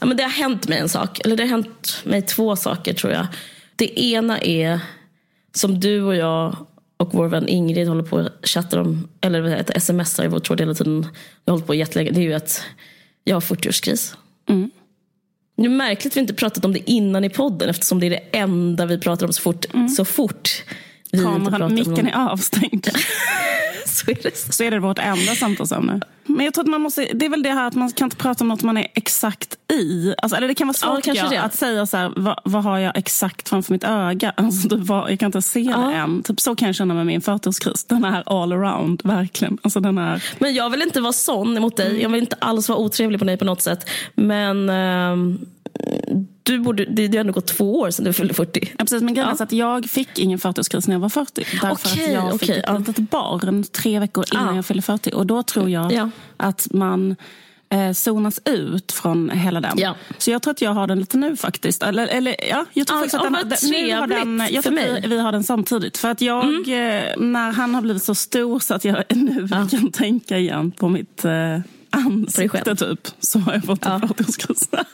Ja, men det har hänt mig en sak, eller det har hänt mig två saker tror jag. Det ena är som du och jag och vår vän Ingrid håller på att chatta om, eller smsar i vår tråd hela tiden. Vi har hållit på jättelänge. Det är ju att jag har 40-årskris. Mm. Det är märkligt att vi inte pratat om det innan i podden eftersom det är det enda vi pratar om så fort. Så fort vi Kameran, micken är avstängd. så är det. Så är det vårt enda samtalsämne. Men jag tror att man måste, det är väl det här att man kan inte prata om något man är exakt i. Alltså, eller det kan vara svårt Ja, jag, att säga så här, vad, vad har jag exakt framför mitt öga? Alltså, det var, jag kan inte se Ja. det än. Typ så kan jag känna med min 40-årskris. Den är all around, verkligen. Alltså, den är, Men jag vill inte vara sån mot dig. Jag vill inte alls vara otrevlig på dig på något sätt. Men ehm, du borde, det har ändå gått två år sedan du fyllde 40. Ja, precis, men grejen Ja. att jag fick ingen 40-årskris när jag var 40. Därför Okej, att jag fick okej, ett ja. litet barn tre veckor innan Ja. jag fyllde 40. Och då tror jag Ja. att man eh, zonas ut från hela den. Ja. Så jag tror att jag har den lite nu faktiskt. Eller, eller, ja, jag tror Ja, faktiskt att ja, den, nu har den, jag tror. Mm. vi, vi har den samtidigt. För att jag, eh, när han har blivit så stor så att jag nu kan tänka igen på mitt eh, ansikte typ, så har jag fått en 40-årskris.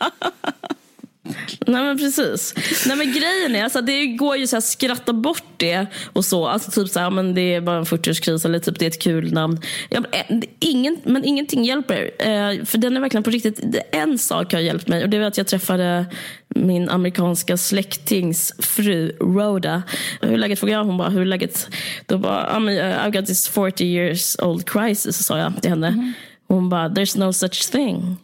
Nej men precis. Nej men grejen är, alltså, det går ju så här skratta bort det och så. Alltså typ så här, men det är bara en 40-årskris eller typ det är ett kul namn. Ja, men, eh, ingen, men ingenting hjälper. Eh, för den är verkligen på riktigt. En sak har hjälpt mig och det var att jag träffade min amerikanska släktings fru Rhoda. Hur är läget? frågade jag. Hon bara, hur är läget? Då bara, uh, I've got this 40 years old crisis, sa jag till henne. Hon bara, there's no such thing.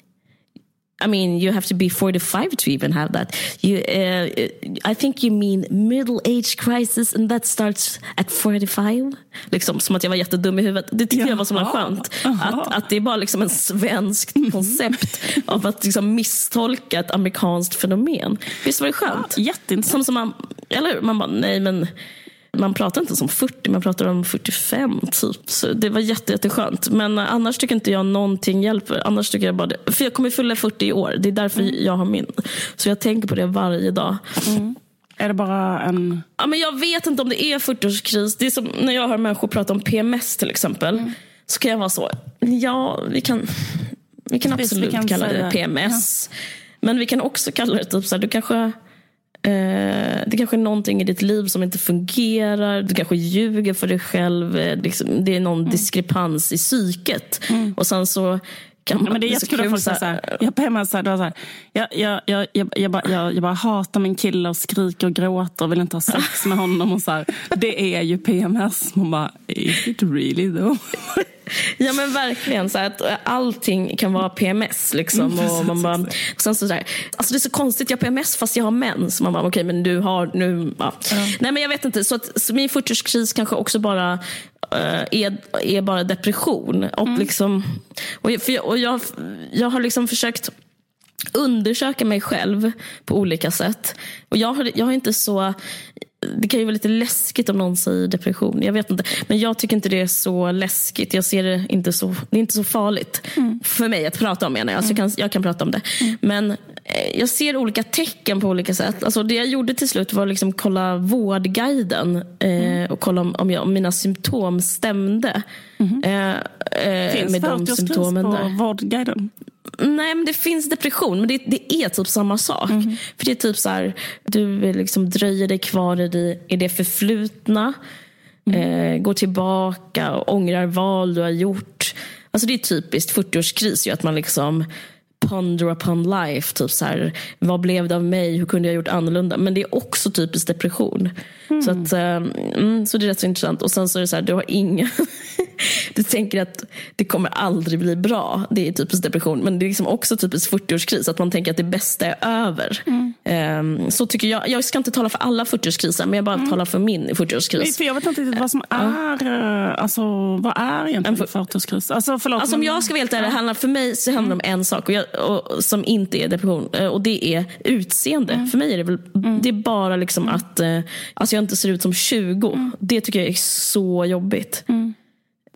I mean, you have to be 45 to even have that. You, uh, I think you mean middle age crisis and that starts at 45. Liksom, som att jag var jättedum i huvudet. Det tyckte jag var så himla skönt. Att, att det är bara liksom en svensk koncept av att liksom misstolka ett amerikanskt fenomen. Visst var det skönt? Jätteintressant. Som, som man, eller? Man bara, nej men man pratar inte som 40, man pratar om 45 typ. Så det var jätte, jätteskönt. Men eh, annars tycker inte jag någonting hjälper. Annars tycker jag bara det. För jag kommer fylla 40 i år. Det är därför jag har min. Så jag tänker på det varje dag. Är det bara en... Ja, men jag vet inte om det är 40-årskris. Det är som när jag hör människor prata om PMS till exempel. Så kan jag vara så, ja vi kan, vi kan Visst, vi absolut kan kalla det PMS. Men vi kan också kalla det typ så här, du kanske Eh, det kanske är någonting i ditt liv som inte fungerar. Du kanske ljuger för dig själv. Eh, liksom, det är någon diskrepans i psyket. Och sen så kan man... Ja, men det är jättekul att folk säger så här, jag PMS så här, det var så här, jag, jag, jag, jag, jag, bara, jag, jag bara hatar min kille och skriker och gråter och vill inte ha sex med honom. Och så här, det är ju PMS. Man bara, is it really though? Ja men verkligen, så att allting kan vara PMS. Liksom, Mm, och man bara, och sen så där, alltså det är så konstigt, jag har PMS fast jag har mens. Man bara, okej men du har nu... Ja. Nej men jag vet inte, så, att, så min 40-årskris kanske också bara är, är bara depression. Och Mm. liksom, och jag, och jag, jag har liksom försökt undersöka mig själv på olika sätt. Och jag har, jag har inte så... Det kan ju vara lite läskigt om någon säger depression. Jag vet inte. Men jag tycker inte det är så läskigt. Jag ser det inte så, det är inte så farligt. För mig att prata om menar jag. Så jag, kan, jag kan prata om det. Men eh, jag ser olika tecken på olika sätt. Alltså det jag gjorde till slut var liksom kolla Vårdguiden. Eh, och kolla om, om, jag, om mina symptom stämde. Eh, eh, Finns med de 40-årskris symptomen på där. Vårdguiden? Nej, men det finns depression, men det, det är typ samma sak. Mhm. För det är typ så här, du liksom dröjer dig kvar i det, i det förflutna. Mhm. Eh, går tillbaka och ångrar val du har gjort. Alltså det är typiskt 40-årskris ju, att man liksom ponder upon life. Typ så här, vad blev det av mig? Hur kunde jag ha gjort annorlunda? Men det är också typiskt depression. Så, att, eh, mm, så det är rätt så intressant. Och sen så är det så här, du har inga... du tänker att det kommer aldrig bli bra. Det är typiskt depression. Men det är liksom också typiskt 40-årskris. Att man tänker att det bästa är över. Eh, så tycker jag. Jag ska inte tala för alla 40-årskriser. Men jag bara talar för min 40-årskris. För jag vet inte riktigt vad som är, eh, alltså vad är egentligen 40-årskris? Alltså förlåt. Alltså om jag ska vara helt ärlig, det handlar, för mig så handlar det om en sak och jag, och, som inte är depression. eh, Och det är utseende. För mig är det väl det är bara liksom att eh, alltså jag inte ser ut som 20. Det tycker jag är så jobbigt.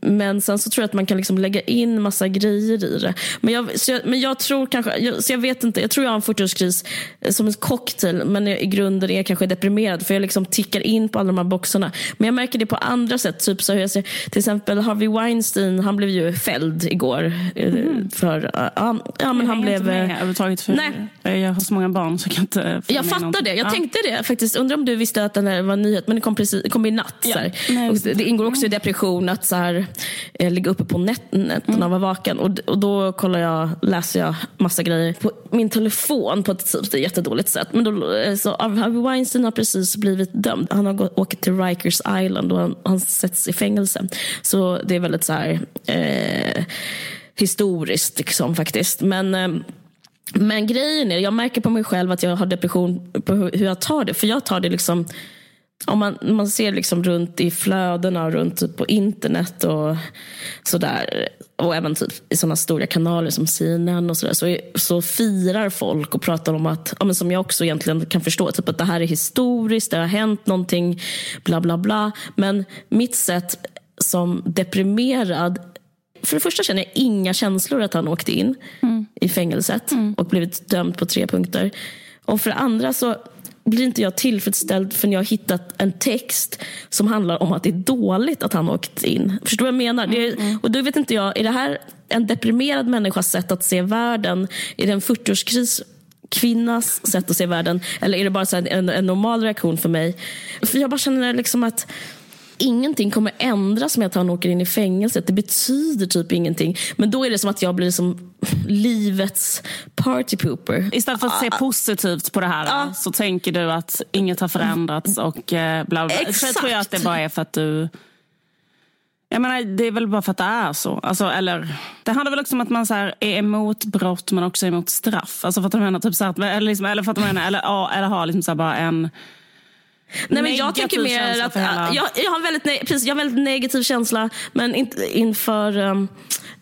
Men sen så tror jag att man kan liksom lägga in massa grejer i det. Men jag, så jag, men jag tror kanske, jag, så jag vet inte, jag tror jag har en 40-årskris som en cocktail men i grunden är jag kanske deprimerad för jag liksom tickar in på alla de här boxarna. Men jag märker det på andra sätt. Typ så jag ser, till exempel Harvey Weinstein, han blev ju fälld igår. Mm. För, ja, ja, men han blev... Med överhuvudtaget för nej. jag har så många barn så jag kan inte... Jag fattar det. Jag ja. tänkte det faktiskt. Undrar om du visste att den här var en nyhet, men det kom, precis, kom i natt. Ja. Nej, det ingår också i depression att så här, eh, Eh, ligga uppe på nätterna mm. och vara vaken. Och, och då kollar jag, läser jag massa grejer på min telefon på ett typ, jättedåligt sätt. Men då, eh, så Harvey Weinstein har precis blivit dömd. Han har gått, åkt till Rikers Island och han, han sätts i fängelse. Så det är väldigt så här, eh, historiskt liksom, faktiskt. Men eh, men grejen är, jag märker på mig själv att jag har depression på hur jag tar det. För jag tar det liksom om man, man ser liksom runt i flödena, runt typ på internet och sådär och även typ i sådana stora kanaler som CNN och sådär så, så firar folk och pratar om att, ja, men som jag också egentligen kan förstå, typ att det här är historiskt, det har hänt någonting, bla bla bla. Men mitt sätt som deprimerad för det första känner jag inga känslor att han åkte in mm. i fängelset mm. och blivit dömd på tre punkter. Och för det andra så blir inte jag tillfredsställd förrän jag har hittat en text som handlar om att det är dåligt att han åkt in. Förstår du vad jag menar? Mm, är, mm. och då vet inte jag, är det här en deprimerad människas sätt att se världen? Är det en 40-årskris kvinnas sätt att se världen? Eller är det bara så en, en normal reaktion för mig? För jag bara känner liksom att ingenting kommer ändras med att han åker in i fängelset. Det betyder typ ingenting. Men då är det som att jag blir som livets party pooper. Istället för att se positivt på det här ah. så tänker du att inget har förändrats och eh, bla bla. Exakt. Så tror jag att det bara är för att du jag menar, det är väl bara för att det är så. Alltså, eller, det handlar väl också om att man så här, är emot brott men också emot straff. Alltså, för att menar, typ så här, eller, liksom, eller, för att menar, eller, eller har liksom så bara en Nej, men jag tänker mer att hela... jag, jag, har väldigt, precis, jag har väldigt negativ känsla men inte inför um,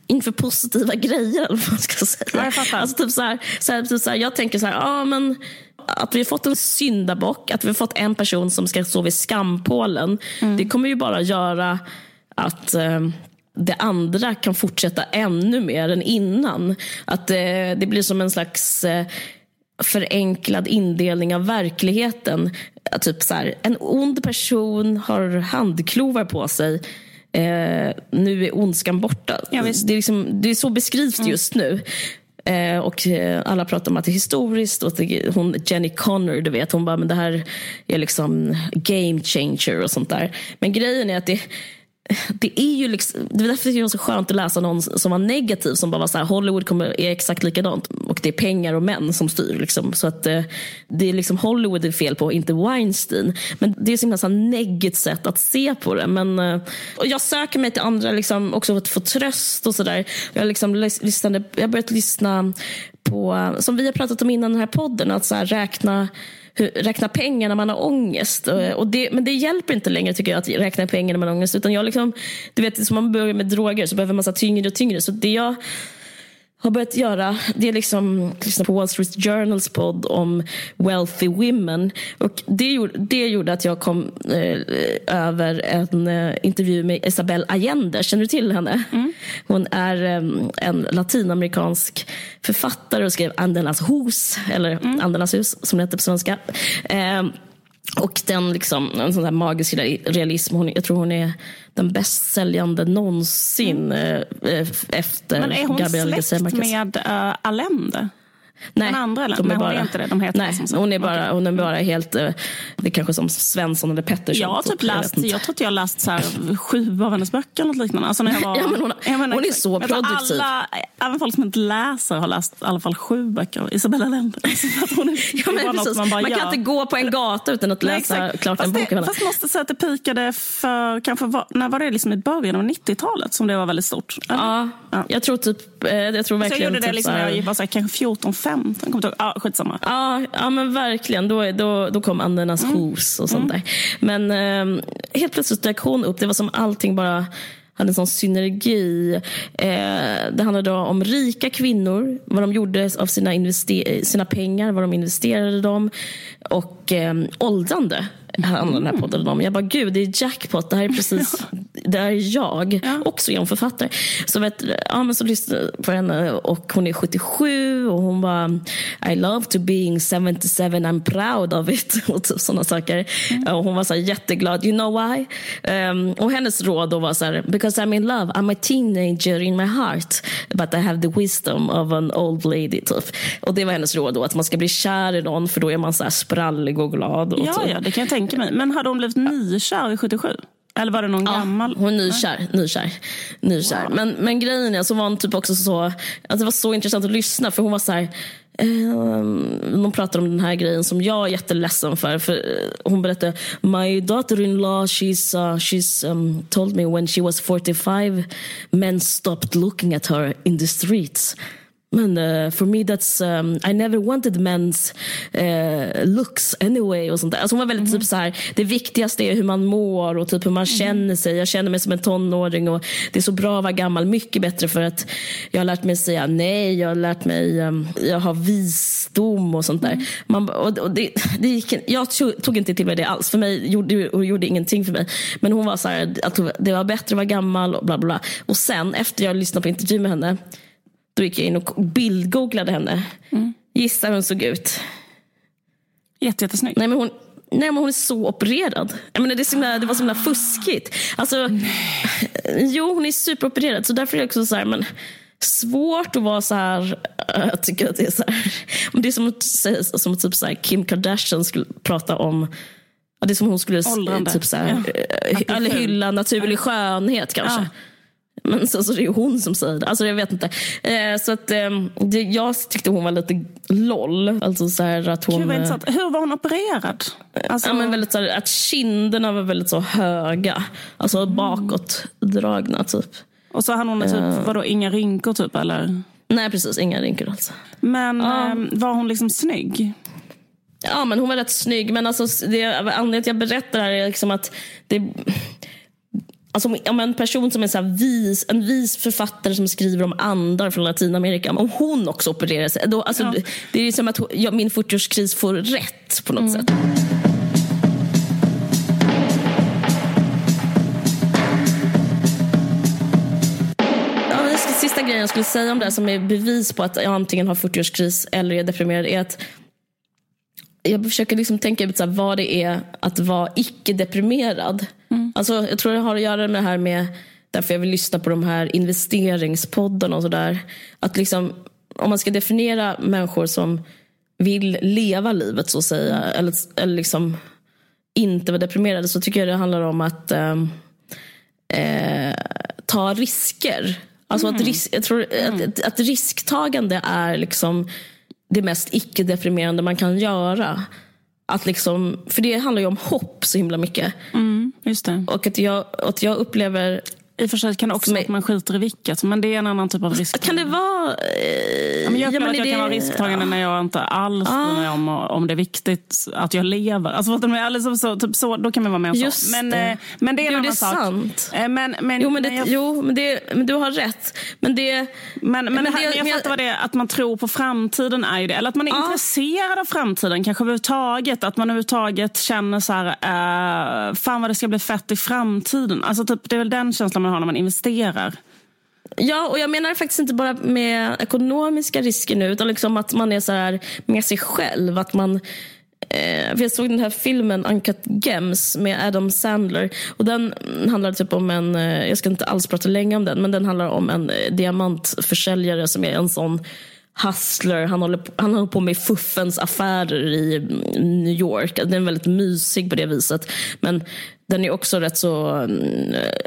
inför positiva grejer eller vad man ska säga. Jag Alltså, typ så här, så här, typ så här, jag tänker så här, ja, men att vi har fått en syndabock, att vi har fått en person som ska stå vid skampålen. Mm. Det kommer ju bara göra att um, det andra kan fortsätta ännu mer än innan. Att eh, det blir som en slags eh, förenklad indelning av verkligheten. Typ så här, en ond person har handklovar på sig. Eh, nu är ondskan borta. Ja, det, är liksom, det är så beskrivs det just nu. Eh, och eh, alla pratar om att det är historiskt. Och det, hon, Jenny Connor, du vet, hon bara, men det här är liksom game changer och sånt där. Men grejen är att det det är ju liksom, det är därför det är så skönt att läsa någon som var negativ som bara var så här, Hollywood kommer, är exakt likadant och det är pengar och män som styr. Liksom. Så att eh, det är liksom Hollywood det är fel på, inte Weinstein. Men det är så himla så negativt sätt att se på det. Men, eh, och jag söker mig till andra liksom, också för att få tröst och sådär. Jag, liksom, lyssnade, jag har börjat lyssna på, som vi har pratat om innan den här podden, att så här, räkna hur, räkna pengar när man har ångest. Och, Och det, men det hjälper inte längre tycker jag att räkna pengar när man har ångest. Utan jag liksom, du vet, som man börjar med droger så behöver man så tyngre och tyngre. Så det jag har börjat göra, det är liksom lyssna på Wall Street Journals podd om wealthy women. Och det, gjorde, det gjorde att jag kom eh, över en eh, intervju med Isabel Allende. Känner du till henne? Mm. Hon är eh, en latinamerikansk författare och skrev Andernas hus, eller mm. Andernas hus som det heter på svenska. Och den liksom, en sån där magisk realism. Hon, jag tror hon är den bäst säljande någonsin mm. efter Men är hon Gabriel släkt med uh, Allende? Nej, den andra eller? De är, bara, hon är inte det. De heter nej, hon är bara, hon är bara helt, eh, det är kanske som Svensson eller Pettersson. Jag har typ läst, jag, jag tror att jag har läst så här, sju av hennes böcker eller något liknande. Alltså när jag var, ja, men hon, menar, hon är så produktiv. Alla, även folk som inte läser har läst i alla fall sju böcker. Isabella Lende. Alltså hon är, ja, men precis. man, bara, man kan ja. inte gå på en gata utan att läsa nej, klart fast en bok. fast jag måste säga att det pikade för, kanske var, när var det liksom i början av 90-talet som det var väldigt stort? Ja, ja, jag tror typ, jag tror verkligen. Så jag gjorde det typ liksom när jag var så här, kanske 14, 15. Ja, skitsamma. Ja, ja men verkligen. Då, då, då kom Andernas mm. hus och sånt mm. där. Men eh, helt plötsligt dök hon upp. Det var som allting bara hade en sån synergi. Eh, det handlade om rika kvinnor, vad de gjorde av sina, sina pengar, vad de investerade dem och eh, åldrande. Handlar den här podden om. Jag bara, gud det är jackpot, det här är precis, det här är jag. Ja. Också jag författare. Så, vet, ja, men så lyssnade jag på henne och hon är 77 och hon bara, I love to being 77, I'm proud of it. Och typ sådana saker. Mm. Och hon var så här, jätteglad, you know why? Um, och hennes råd då var så här, because I'm in love, I'm a teenager in my heart, but I have the wisdom of an old lady. Typ. Och det var hennes råd då, att man ska bli kär i någon för då är man så här sprallig och glad. Och ja, typ. ja, det kan jag tänka mig. Men hade hon blivit nykär vid 77? Eller var det någon ja, gammal? hon är nykär. nykär, nykär. Wow. Men, men grejen är så var hon typ också så, att det var så intressant att lyssna för hon var så här, Um, de pratar om den här grejen som jag är jätteledsen för. för uh, hon berättade My daughter-in-law she's, uh, she's um, told me when she was 45 men stopped looking at her in the streets. Men uh, for me that's, um, I never wanted men's uh, looks anyway. Och sånt där. Alltså hon var väldigt mm. typ så här, det viktigaste är hur man mår och typ hur man mm. känner sig. Jag känner mig som en tonåring och det är så bra att vara gammal. Mycket bättre för att jag har lärt mig säga nej, jag har lärt mig, um, jag har visdom och sånt där. Mm. Man, och, och det, det gick, jag tog inte till mig det alls. För mig gjorde, och gjorde ingenting för mig. Men hon var så här, att det var bättre att vara gammal och bla bla bla. Och sen efter jag lyssnade på intervjun med henne då gick jag in och bildgooglade henne. Mm. Gissa hur hon såg ut. Jätte, jättesnygg. Nej, men hon, nej, men hon är så opererad. Jag menar, det, himla, det var så himla fuskigt. Alltså, jo, hon är superopererad. Så därför är det också så här, men, svårt att vara så här... Jag tycker att det är så här. Det är som att, som att typ så här, Kim Kardashian skulle prata om det är som hon skulle typ så här, ja. eller hylla naturlig skönhet kanske. Ja. Men så, så det är hon som säger det. Alltså jag vet inte. Eh, så att, eh, det, jag tyckte hon var lite loll. Alltså så här att hon... Gud, eh, Hur var hon opererad? Alltså... Ja, men väldigt så här, att kinderna var väldigt så höga. Alltså mm. bakåtdragna typ. Och så hade hon typ, uh... vadå, inga rynkor typ eller? Nej precis, inga rynkor alls. Men uh. var hon liksom snygg? Ja men hon var rätt snygg. Men alltså, det, anledningen till att jag berättar det här är liksom att det Alltså om en person som är så vis, en vis författare som skriver om andar från Latinamerika, om hon också opererar sig, då, alltså, ja. det är som att jag, min 40-årskris får rätt på något mm. sätt. Ja, sista grejen jag skulle säga om det här som är bevis på att jag antingen har 40-årskris eller är deprimerad är att jag försöker liksom tänka ut så vad det är att vara icke-deprimerad. Alltså, jag tror det har att göra med det här med därför jag vill lyssna på de här investeringspoddarna och sådär. Att liksom, om man ska definiera människor som vill leva livet så att säga, eller, eller liksom inte vara deprimerade, så tycker jag det handlar om att eh, eh, ta risker. Alltså mm. att, risk, jag tror mm. att, att risktagande är liksom det mest icke-deprimerande man kan göra. Att liksom, för det handlar ju om hopp så himla mycket. Mm, just det. Och att jag, att jag upplever i och för sig kan det också vara att man skiter i vilket, men det är en annan typ av risk. Kan det vara... Eh, men jag upplever ja, att jag det... kan vara risktagande ja. när jag inte alls bryr mig om, om det är viktigt att jag lever. Alltså, liksom så, typ så, då kan man vara med och så. Men, det. Eh, men det är en annan sak. Sant. Eh, men, men, jo, men, det, jag... jo men, det, men du har rätt. Men, det, men, men, men, det här, det, jag fattar vad det är, att man tror på framtiden är ju det. Eller att man är ja. intresserad av framtiden, kanske överhuvudtaget. Att man överhuvudtaget känner så här, uh, fan vad det ska bli fett i framtiden. Alltså, typ, det är väl den känslan man har när man investerar. Ja, och jag menar faktiskt inte bara med ekonomiska risker nu, utan liksom att man är så här med sig själv. Att man, eh, jag såg den här filmen Uncut Gems med Adam Sandler. Och Den handlar typ om en, eh, jag ska inte alls prata länge om den, men den handlar om en eh, diamantförsäljare som är en sån hustler. Han håller, han håller på med fuffens affärer i New York. Den är väldigt mysig på det viset. Men den är också rätt så äh,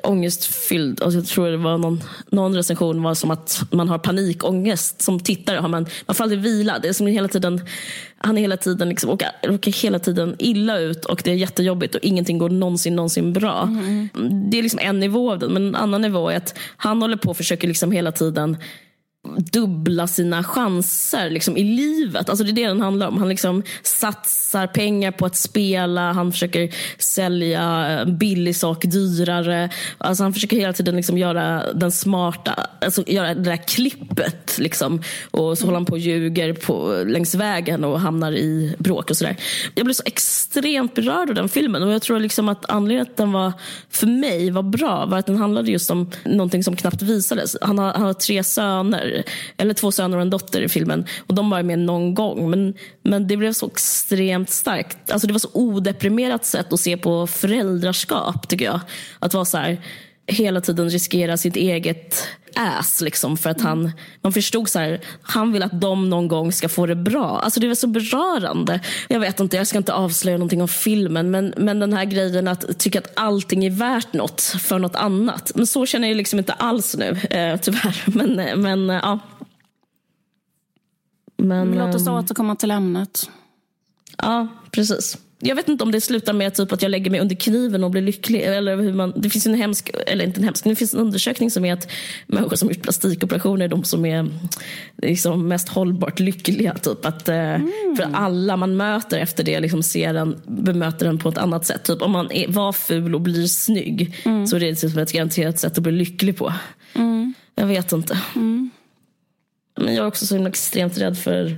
ångestfylld. Alltså jag tror det var någon, någon recension var som att man har panikångest. Som tittare har man, man får aldrig vila. Det är som hela tiden, han är hela tiden liksom, åker, åker hela tiden illa ut och det är jättejobbigt och ingenting går någonsin, någonsin bra. Mm. Det är liksom en nivå av den. Men en annan nivå är att han håller på och försöker liksom hela tiden dubbla sina chanser liksom, i livet. Alltså det är det den handlar om. Han liksom satsar pengar på att spela, han försöker sälja en billig sak dyrare. Alltså han försöker hela tiden liksom göra den smarta, alltså göra det där klippet. Liksom. Och så håller han på och ljuger på, längs vägen och hamnar i bråk och sådär. Jag blev så extremt berörd av den filmen och jag tror liksom att anledningen att den var, för mig var bra var att den handlade just om någonting som knappt visades. Han har, han har tre söner, eller två söner och en dotter i filmen. Och de var med någon gång. Men, men det blev så extremt starkt. Alltså det var så odeprimerat sätt att se på föräldraskap tycker jag. Att vara så här, hela tiden riskera sitt eget ass. Liksom, för att han, man förstod så här, han vill att de någon gång ska få det bra. Alltså det var så berörande. Jag vet inte, jag ska inte avslöja någonting om filmen. Men, men den här grejen att tycka att allting är värt något för något annat. Men så känner jag liksom inte alls nu, eh, tyvärr. Men, men eh, ja. Men, Låt oss ehm, återkomma till ämnet. Ja, precis. Jag vet inte om det slutar med typ att jag lägger mig under kniven och blir lycklig. Eller hur man, det finns en hemsk, eller inte en hemsk, det finns en undersökning som är att människor som gjort plastikoperationer är de som är liksom mest hållbart lyckliga. Typ. Att, eh, mm. För alla man möter efter det liksom ser en, bemöter den på ett annat sätt. Typ om man är, var ful och blir snygg mm. så är det typ ett garanterat sätt att bli lycklig på. Mm. Jag vet inte. Mm. Men jag är också så himla extremt rädd för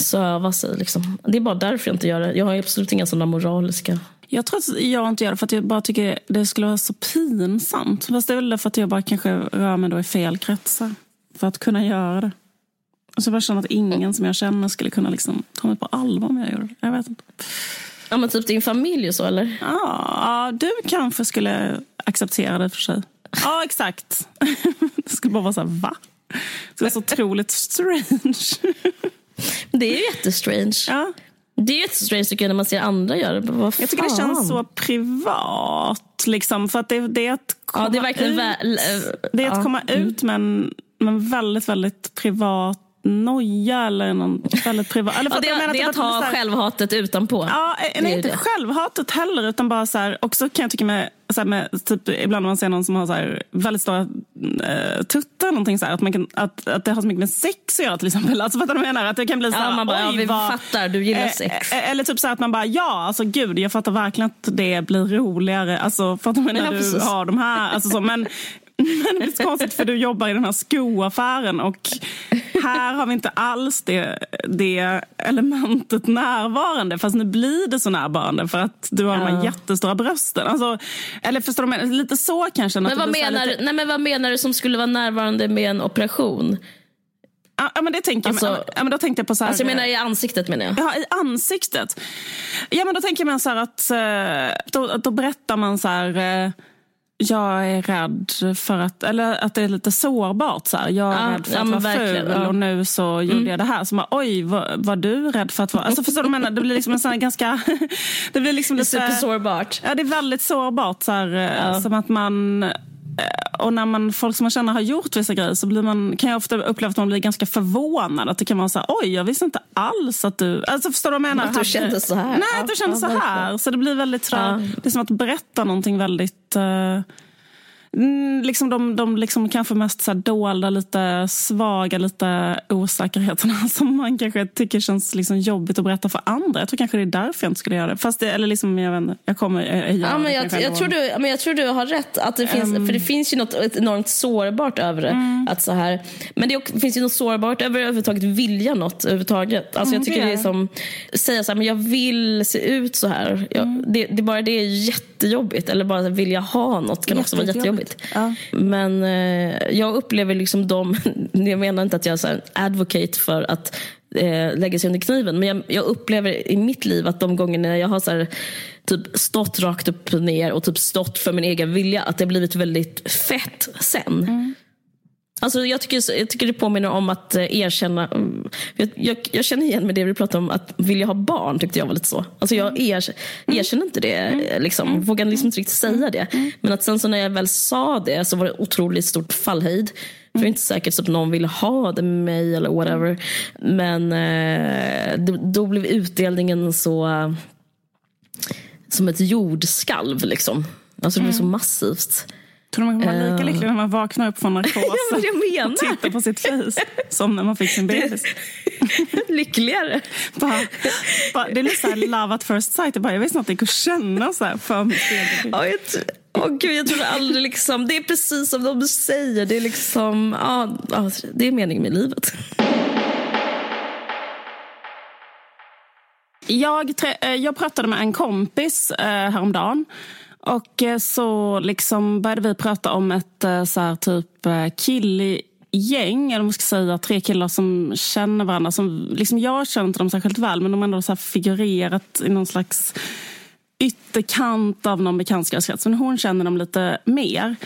söva sig. Liksom. Det är bara därför jag inte gör det. Jag har absolut inga sådana moraliska... Jag tror att jag inte gör det för att jag bara tycker det skulle vara så pinsamt. Fast det är väl för att jag bara kanske rör mig då i fel kretsar. För att kunna göra det. Och så bara känna att ingen som jag känner skulle kunna liksom ta mig på allvar om jag gjorde det. Jag vet inte. Ja men typ din familj och så eller? Ja, du kanske skulle acceptera det för sig. Ja exakt. det skulle bara vara så här, va? Det skulle vara så otroligt strange. Det är ju jättestrange. Ja. Det är jättestrange tycker jag när man ser andra göra det. jag tycker det känns så privat. Liksom, för att det, det är att komma ja, det är verkligen ut, väl, det är att komma mm. ut med en, med en väldigt, väldigt privat noja eller någon väldigt privat... Eller ja, det, är, det är att ha här, självhatet utanpå. Ja, nej, inte det. självhatet heller utan bara så här, också kan jag tycka med, så här, med typ, ibland när man ser någon som har så här, väldigt stora äh, tuttar någonting så här, att, man kan, att, att det har så mycket med sex att göra till exempel. Alltså fattar du vad jag menar? Att det kan bli så här, ja, man bara, ja, vi vad, fattar, du gillar sex. Äh, eller typ så här, att man bara, ja alltså gud jag fattar verkligen att det blir roligare. Alltså fattar du när ja, du precis. har de här, alltså så, men men det är så konstigt för du jobbar i den här skoaffären och här har vi inte alls det, det elementet närvarande. Fast nu blir det så närvarande för att du har ja. de här jättestora brösten. Alltså, eller förstår du? Lite så kanske. Men vad, menar, lite... nej, men vad menar du som skulle vara närvarande med en operation? Ja, men det tänker alltså, jag, ja, men då tänkte jag på så här, alltså jag menar i ansiktet menar jag. Ja, i ansiktet. Ja, men då tänker man så här att eh, då, då berättar man så här eh, jag är rädd för att, eller att det är lite sårbart. Så här. Jag är ja, rädd för ja, att vara ful ja. och nu så mm. gjorde jag det här. Så man, Oj, var, var, du rädd för att vara... Alltså, förstår du menar? Det blir liksom en sån ganska... det blir liksom lite... Supersårbart. Ja, det är väldigt sårbart. Så här, ja. Som att man och när man, folk som man känner har gjort vissa grejer så blir man, kan jag ofta uppleva att man blir ganska förvånad. Att det kan vara så här, oj jag visste inte alls att du... Alltså förstår du vad jag menar? Att du kände så här? Nej, att du kände så här. Så det blir väldigt, ja. det är som att berätta någonting väldigt... Uh, liksom de, de liksom kanske mest så dolda, lite svaga, lite osäkerheterna som man kanske tycker känns liksom jobbigt att berätta för andra. Jag tror kanske det är därför jag inte skulle göra det. Fast det, eller liksom, jag, vet jag kommer... Jag, jag, ja, men jag, jag, tror du, men jag tror du har rätt. Att det finns, um, för det finns ju något enormt sårbart över det. Mm. Att så här, men det finns ju något sårbart över överhuvudtaget vilja något överhuvudtaget. Alltså, jag tycker mm, det är som, säga så här, men jag vill se ut så här. Jag, mm. det, det, bara det är jättejobbigt. Eller bara vilja ha något kan också vara jättejobbigt jobbigt. Ja. Men eh, jag upplever liksom dem, jag menar inte att jag är en advocate för att eh, lägga sig under kniven. Men jag, jag, upplever i mitt liv att de gångerna jag har så här, typ stått rakt upp och ner och typ stått för min egen vilja, att det har blivit väldigt fett sen. Mm. Alltså jag, tycker, jag tycker det påminner om att eh, erkänna. Mm, jag, jag, jag känner igen med det vi pratade om, att vilja ha barn tyckte jag var lite så. Alltså jag mm. er, erkänner inte det, mm. Eh, liksom. vågar liksom inte riktigt säga det. Men att sen så när jag väl sa det så var det otroligt stort fallhöjd. För det är inte säkert att någon ville ha det med mig eller whatever. Men eh, då, då blev utdelningen så som ett jordskalv. Liksom. Alltså det blev så massivt. Tror du man kommer vara lika lycklig när man vaknar upp från narkos ja, och tittar på sitt face som när man fick sin bebis? Lyckligare. Bara, bara, det är lite såhär love at first sight. Jag, bara, jag visste inte att det gick att känna så här för mitt ja, jag, oh, gud, jag trodde aldrig liksom... Det är precis som de säger. Det är liksom... Ja, det är meningen med livet. Jag, eh, jag pratade med en kompis eh, häromdagen. Och eh, så liksom började vi prata om ett eh, så här, typ eh, killgäng, eller man ska säga tre killar som känner varandra. Som, liksom jag känner inte dem särskilt väl, men de har ändå så figurerat i någon slags ytterkant av någon bekantskapskrets. Men hon känner dem lite mer.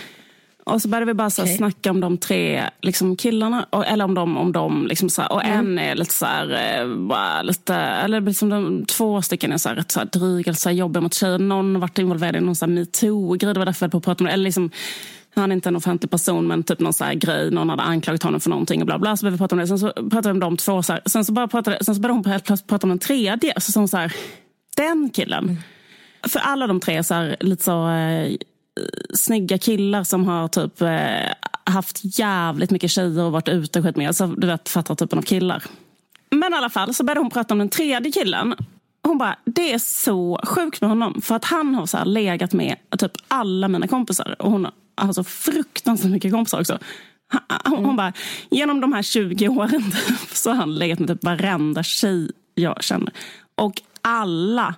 Och så började vi bara så okay. snacka om de tre liksom, killarna. eller om dem. Om dem liksom, så och mm. en är lite så här, eh, bara lite, eller liksom de, två stycken är så här, rätt så här, dryga, så här, jobbiga mot tjejer. Någon har varit involverad i någon metoo-grej. Det var därför jag på att prata om det. Eller liksom, han är inte en offentlig person men typ någon så här grej, någon hade anklagat honom för någonting och bla bla. Så vi prata om det. Sen så pratade vi om de två. Så här. Sen så, bara pratade, sen så började hon helt plötsligt prata om den tredje. Så hon så här, den killen. Mm. För alla de tre så här, lite så eh, snygga killar som har typ eh, haft jävligt mycket tjejer och varit ute och skit med. Alltså, du vet, fattar typen av killar. Men i alla fall så började hon prata om den tredje killen. Hon bara, det är så sjukt med honom. För att han har så här legat med typ alla mina kompisar. Och hon har så fruktansvärt mycket kompisar också. Hon, mm. hon bara, genom de här 20 åren så har han legat med typ varenda tjej jag känner. Och alla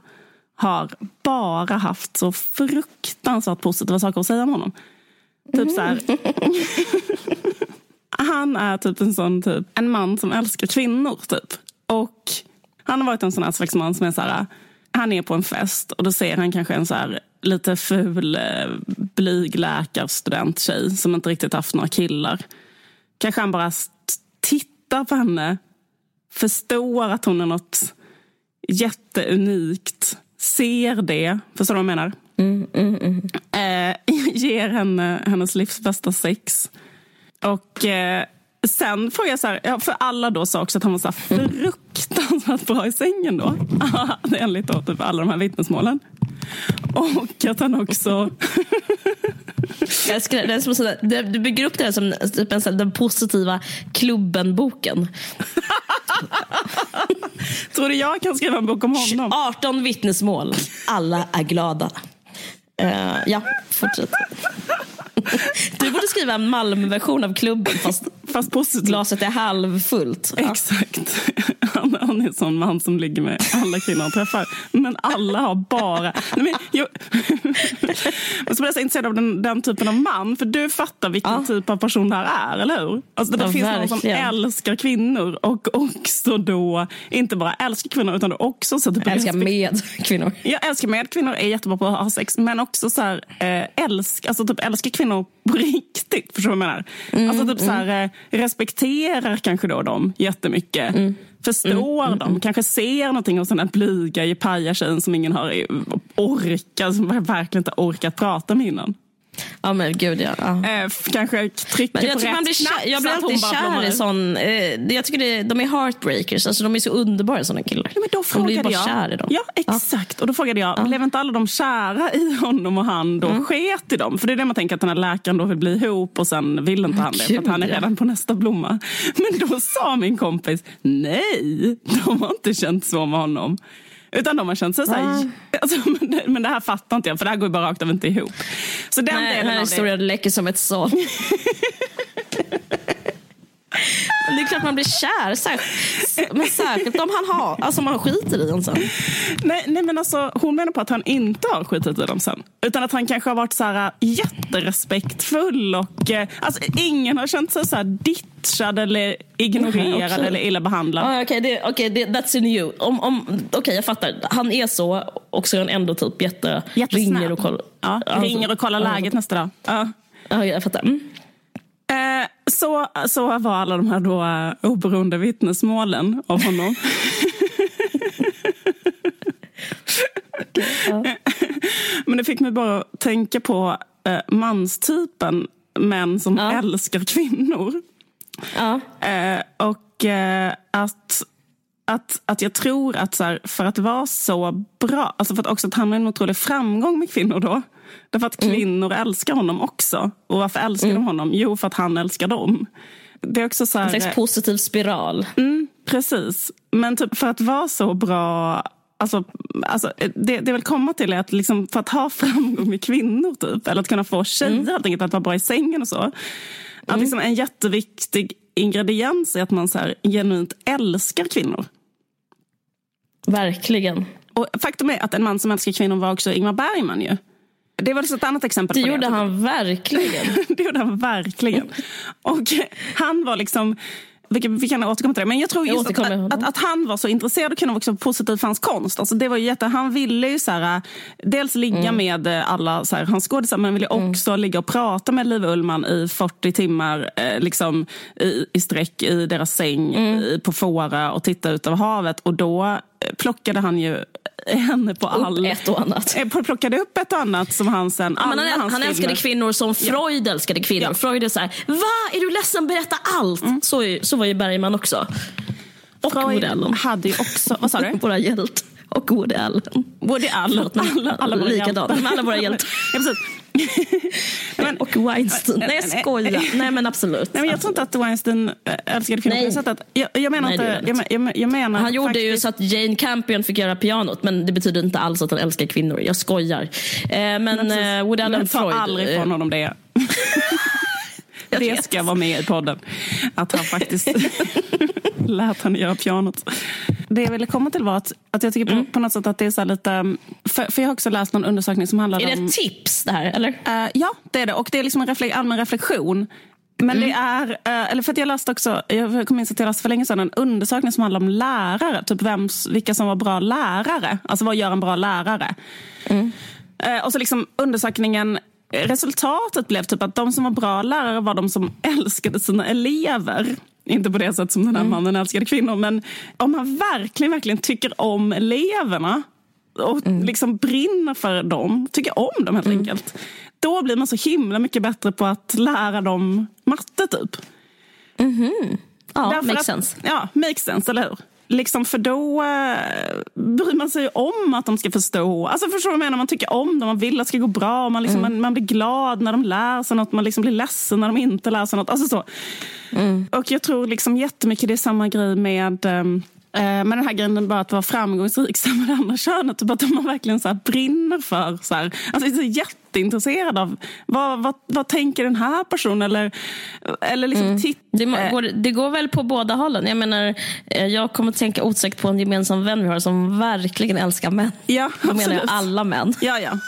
har bara haft så fruktansvärt positiva saker att säga om honom. Typ så här. han är typ en sån typ, en man som älskar kvinnor. typ. Och han har varit en sån här slags man som är så här, han är på en fest och då ser han kanske en så här lite ful eh, blyg läkarstudenttjej som inte riktigt haft några killar. Kanske han bara tittar på henne, förstår att hon är något jätteunikt ser det, förstår du vad jag menar? Mm, mm, mm. Eh, ger henne hennes livs bästa sex. Och eh, sen får jag så här, för alla då sa också att han var så här fruktansvärt bra i sängen då. Enligt då, typ alla de här vittnesmålen. Och att han också... Jag skrev, det är som sådär, du bygger upp det här som typ en sån, den positiva klubben-boken. Tror du jag kan skriva en bok om honom? 18 vittnesmål. Alla är glada. Uh, ja, fortsätt. Du borde skriva en Malmö-version av klubben fast, fast positivt. glaset är halvfullt. Ja. Exakt. Han, han är en sån man som ligger med alla kvinnor han träffar. Men alla har bara... Nej, men, jag, så blir jag så intresserad av den, den, typen av man. För du fattar vilken ja. typ av person det här är, eller hur? Alltså, det ja, finns verkligen. någon som älskar kvinnor och också då inte bara älskar kvinnor utan också... Så typ älskar med kvinnor. Jag älskar med kvinnor, är jättebra på att ha sex. Men också så här, äh, älsk, alltså, typ, älskar kvinnor på riktigt. Förstår du vad jag menar? Mm, alltså typ mm. så här, mm. Respekterar kanske då dem jättemycket. Mm. Förstår mm, dem, mm, kanske ser någonting hos den här blyga pajartjejen som ingen har orkat, som verkligen inte orkat prata med innan. Ja men gud ja. ja. Eh, kanske trycker jag på rätt blir kär, Jag blir alltid kär i sån, eh, jag tycker det, de är heartbreakers, alltså de är så underbara såna killar. Ja, men då de blir bara jag, kär i dem. Ja exakt, ja. och då frågade jag, ja. blev inte alla de kära i honom och han då mm. sket i dem? För det är det man tänker att den här läkaren då vill bli ihop och sen vill inte han det för att han är redan på nästa blomma. Men då sa min kompis, nej, de har inte känt så med honom. Utan de har känt sig så här, ah. alltså, men, men det här fattar inte jag för det här går ju bara rakt av inte ihop. Så den Nej, delen den här historien läcker som ett såll. Men det är klart man blir kär. Särskilt, men särskilt om han har, alltså man skiter i dem sen. Nej, nej men alltså, hon menar på att han inte har skitit i dem sen. Utan att han kanske har varit så här, äh, jätterespektfull och äh, alltså, ingen har känt sig så här ditchad eller ignorerad okay. eller illa behandlad. Ah, Okej, okay, okay, that's in you. Om, om, okay, jag fattar. Han är så och så är han ändå typ jätte... Ringer och kollar. Ja, ringer och kollar läget nästa dag. Ja. Ja, jag fattar. Mm. Eh, så, så var alla de här då uh, oberoende vittnesmålen av honom. okay, ja. Men det fick mig bara att tänka på uh, manstypen män som ja. älskar kvinnor. Ja. Uh, och att att, att jag tror att så här, för att vara så bra, alltså för att också att han har en otrolig framgång med kvinnor då. Därför att mm. kvinnor mm. älskar honom också. Och varför älskar mm. de honom? Jo, för att han älskar dem. Det är också så här, en slags positiv spiral. Mm, precis. Men typ för att vara så bra Alltså, alltså, det, det vill komma till är att liksom, för att ha framgång med kvinnor, typ, eller att kunna få tjejer, mm. helt enkelt, att vara bra i sängen och så. Mm. Att liksom, en jätteviktig ingrediens är att man så här, genuint älskar kvinnor. Verkligen. Och faktum är att en man som älskar kvinnor var också Ingmar Bergman. Ju. Det var liksom ett annat exempel. Det på gjorde det. han verkligen. det gjorde han verkligen. Och han var liksom vi, vi kan återkomma till det. Men jag tror just jag att, att, att, han var så intresserad och kunde vara också positiv för hans konst. Alltså det var jätte, han ville ju så här, dels ligga mm. med alla så här, hans skådisar men ville mm. också mm. ligga och prata med Liv Ullman i 40 timmar eh, liksom, i, i sträck i deras säng mm. i, på Fåra och titta ut över havet. Och då eh, plockade han ju henne på all... Upp ett och annat. Eh, plockade upp ett och annat som han sen... Ja, men han, han älskade kvinnor som Freud ja. älskade kvinnor. Ja. Freud är så här, va? Är du ledsen? Berätta allt! Mm. Så, så var ju Bergman också. Och Freud hade ju också... Vad sa du? Våra hjälte. Och Woody Allen. Woody Allen. Alla, alla våra. Alla våra hjältar. Men, och Weinstein. Nej, jag skojar. Nej, men absolut. Nej, men jag tror inte att Weinstein älskade kvinnor på det sättet. Jag, jag menar Nej, inte, jag, jag, jag, menar Han gjorde ju så att Jane Campion fick göra pianot, men det betyder inte alls att han älskar kvinnor. Jag skojar. Eh, men men eh, Woody Allen men ta aldrig från honom det. det ska vara med i podden. Att han faktiskt lät henne göra pianot. Det jag ville komma till var att, att jag tycker mm. på, något sätt att det är så lite... För, för jag har också läst någon undersökning som handlar om... Är det ett tips det här? Eller? Uh, ja, det är det. Och det är liksom en refle allmän reflektion. Men mm. det är, uh, eller för att jag läste också, jag kom in att jag läste för länge sedan en undersökning som handlar om lärare. Typ vems, vilka som var bra lärare. Alltså vad gör en bra lärare? Mm. Uh, och så liksom undersökningen resultatet blev typ att de som var bra lärare var de som älskade sina elever. Inte på det sätt som den här mm. mannen älskade kvinnor, men om man verkligen, verkligen tycker om eleverna och mm. liksom brinner för dem, tycker om dem helt mm. enkelt. Då blir man så himla mycket bättre på att lära dem matte typ. Mm -hmm. Ja, Därför makes att, sense. Ja, makes sense, eller hur? Liksom för då eh, bryr man sig om att de ska förstå. Alltså förstår du vad jag menar? Man tycker om dem, man vill att det ska gå bra. Man, liksom, mm. man, man, blir glad när de lär sig något, man liksom blir ledsen när de inte lär sig något. Alltså så. Mm. Och jag tror liksom jättemycket det är samma grej med um, men den här grejen bara att vara framgångsrik med det andra könet. Typ att man verkligen så brinner för. Så här, alltså är jätteintresserad av vad, vad, vad tänker den här personen? Eller, eller liksom mm. det, går, det går väl på båda hållen. Jag menar, eh, jag kommer att tänka osökt på en gemensam vän vi har som verkligen älskar män. Ja, Då menar jag alla män. Ja, ja.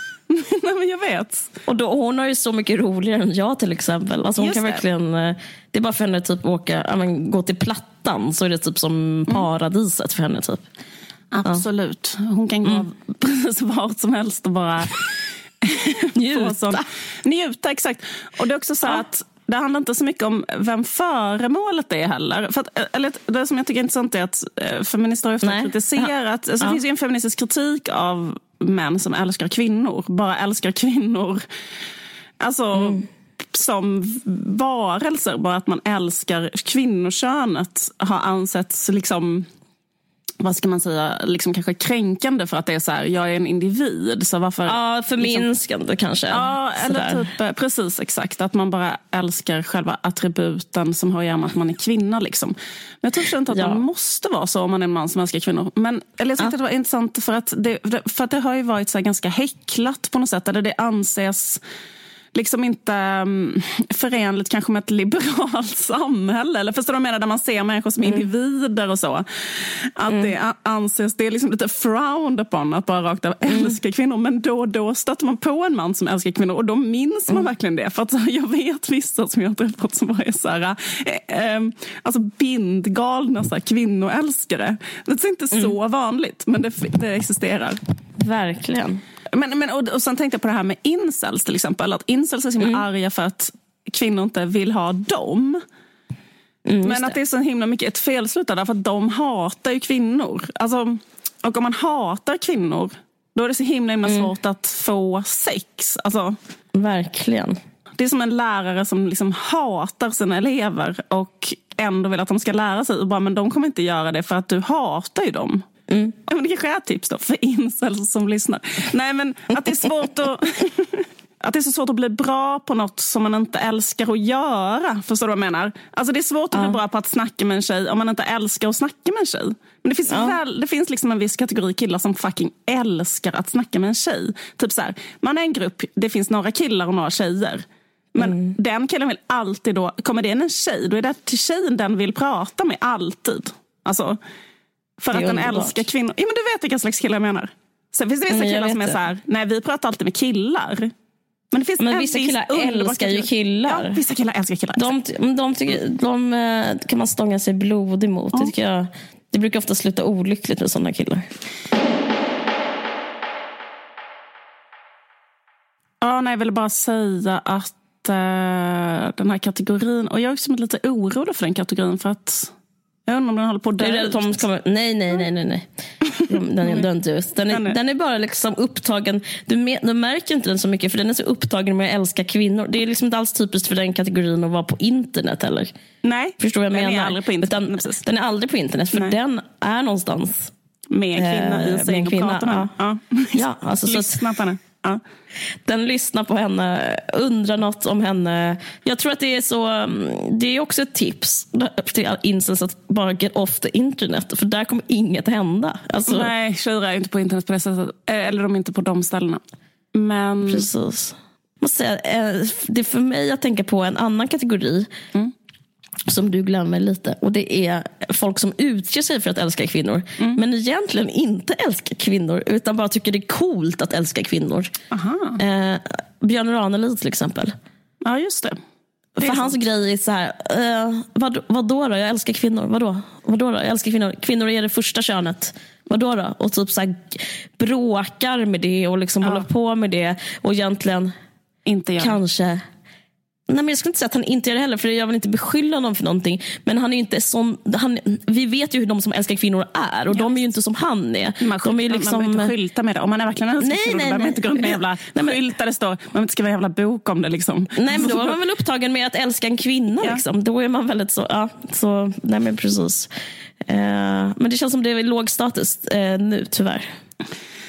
Nej, men jag vet. Och då, hon har ju så mycket roligare än jag till exempel. Alltså hon kan det. verkligen, eh, det är bara för henne typ åka, men, gå till Plattan så är det typ som mm. paradiset för henne. typ. Absolut. Hon kan gå mm. precis vart som helst och bara njuta. Sån, njuta, exakt. Och det är också så ja. att det handlar inte så mycket om vem föremålet är heller. För att, eller, det som jag tycker är intressant är att eh, feminister har ofta kritiserat, ja. alltså, det finns ju en feministisk kritik av män som älskar kvinnor, bara älskar kvinnor. Alltså mm. som varelser, bara att man älskar kvinnokönet har ansetts liksom vad ska man säga, liksom kanske kränkande för att det är så här, jag är en individ. Så varför, ja, förminskande liksom, kanske. Ja, eller typ, eh, precis exakt. Att man bara älskar själva attributen som har att göra med att man är kvinna. Liksom. Men jag tror inte att ja. man måste vara så om man är en man som älskar kvinnor. Men eller jag tyckte ja. det var intressant för att det, för att det har ju varit så ganska häcklat på något sätt. Där det anses liksom inte um, förenligt kanske med ett liberalt samhälle. Eller förstår du vad jag menar? Där man ser människor som mm. individer och så. Att mm. det anses, det är liksom lite frowned upon att bara rakt av mm. älska kvinnor. Men då och då stöter man på en man som älskar kvinnor och då minns man mm. verkligen det. För att jag vet vissa som jag har träffat som bara är så här, eh, eh, alltså bindgalna så här, kvinnoälskare. Det är inte så mm. vanligt men det, det existerar. Verkligen. Men, men, och, och sen tänkte jag på det här med incels till exempel. Att incels är så himla mm. arga för att kvinnor inte vill ha dem. Mm, men att det är så himla mycket ett felslut där, för att de hatar ju kvinnor. Alltså, och om man hatar kvinnor, då är det så himla, himla mm. svårt att få sex. Alltså, Verkligen. Det är som en lärare som liksom hatar sina elever och ändå vill att de ska lära sig. Och bara, men de kommer inte göra det för att du hatar ju dem. Mm. Men det kanske är tips då för incels som lyssnar. Nej men att det är svårt att... att det är så svårt att bli bra på något som man inte älskar att göra. Förstår du vad jag menar? Alltså det är svårt att ja. bli bra på att snacka med en tjej om man inte älskar att snacka med en tjej. Men det finns, ja. väl, det finns liksom en viss kategori killar som fucking älskar att snacka med en tjej. Typ så här, man är en grupp, det finns några killar och några tjejer. Men mm. den killen vill alltid då, kommer det in en tjej, då är det till tjejen den vill prata med alltid. Alltså, för att den älskar kvinnor. Ja, men du vet vilka slags killar jag menar. Sen finns det vissa killar som är så här, nej vi pratar alltid med killar. Men, det finns men vissa killar älskar ju killar. Ja, vissa killar älskar killar. De, de, tycker, de, eh, kan man stånga sig blodig emot. Ja. Det, tycker jag, det brukar ofta sluta olyckligt med sådana killar. Ja, nej, jag vill bara säga att uh, den här kategorin, och jag är också lite orolig för den kategorin för att jag undrar om den håller på att dö kommer... Nej, nej, nej, nej. nej. Den, är, den, den, är, den är bara liksom upptagen. Du, me, du märker inte den så mycket för den är så upptagen med att älska kvinnor. Det är liksom inte alls typiskt för den kategorin att vara på internet heller. Nej, Förstår jag den menar? är aldrig på internet. Den, den är aldrig på internet för nej. den är någonstans med en kvinna i en säng och pratar med ja. ja. alltså, Lyssna på henne. Ja. Den lyssnar på henne, undrar något om henne. Jag tror att det är så, mm, det är också ett tips till incels att bara get off the internet. För där kommer inget hända. Alltså, Nej, tjejer är inte på internet på det sättet. Eh, eller de är inte på de ställena. Men... Precis. Eh, det är för mig att tänka på en annan kategori. Mm som du glömmer lite. Och det är folk som utger sig för att älska kvinnor. Mm. Men egentligen inte älskar kvinnor. Utan bara tycker det är coolt att älska kvinnor. Eh, Björn Ranelid till exempel. Ja, just det. det för hans grej är så här, eh, vad, vadå då? Jag älskar kvinnor. Vadå? Vadå då? Jag älskar kvinnor. Kvinnor är det första könet. Vadå då? Och typ så här, bråkar med det och liksom ja. håller på med det. Och egentligen inte kanske Nej, men jag skulle inte säga att han inte gör det heller, för jag vill inte beskylla honom för någonting. Men han är inte sån, han, vi vet ju hur de som älskar kvinnor är och ja. de är ju inte som han är. Man, de är liksom... man behöver inte skylta med det. Om man är verkligen älskar nej, kvinnor nej, behöver man inte gå runt med jävla nej, men... skylt där det står man inte skriva en jävla bok om det. Liksom. Nej, men då är man väl upptagen med att älska en kvinna. Ja. Liksom. Då är man väldigt så, ja, så, nej men precis. Uh, men det känns som det är låg status uh, nu, tyvärr.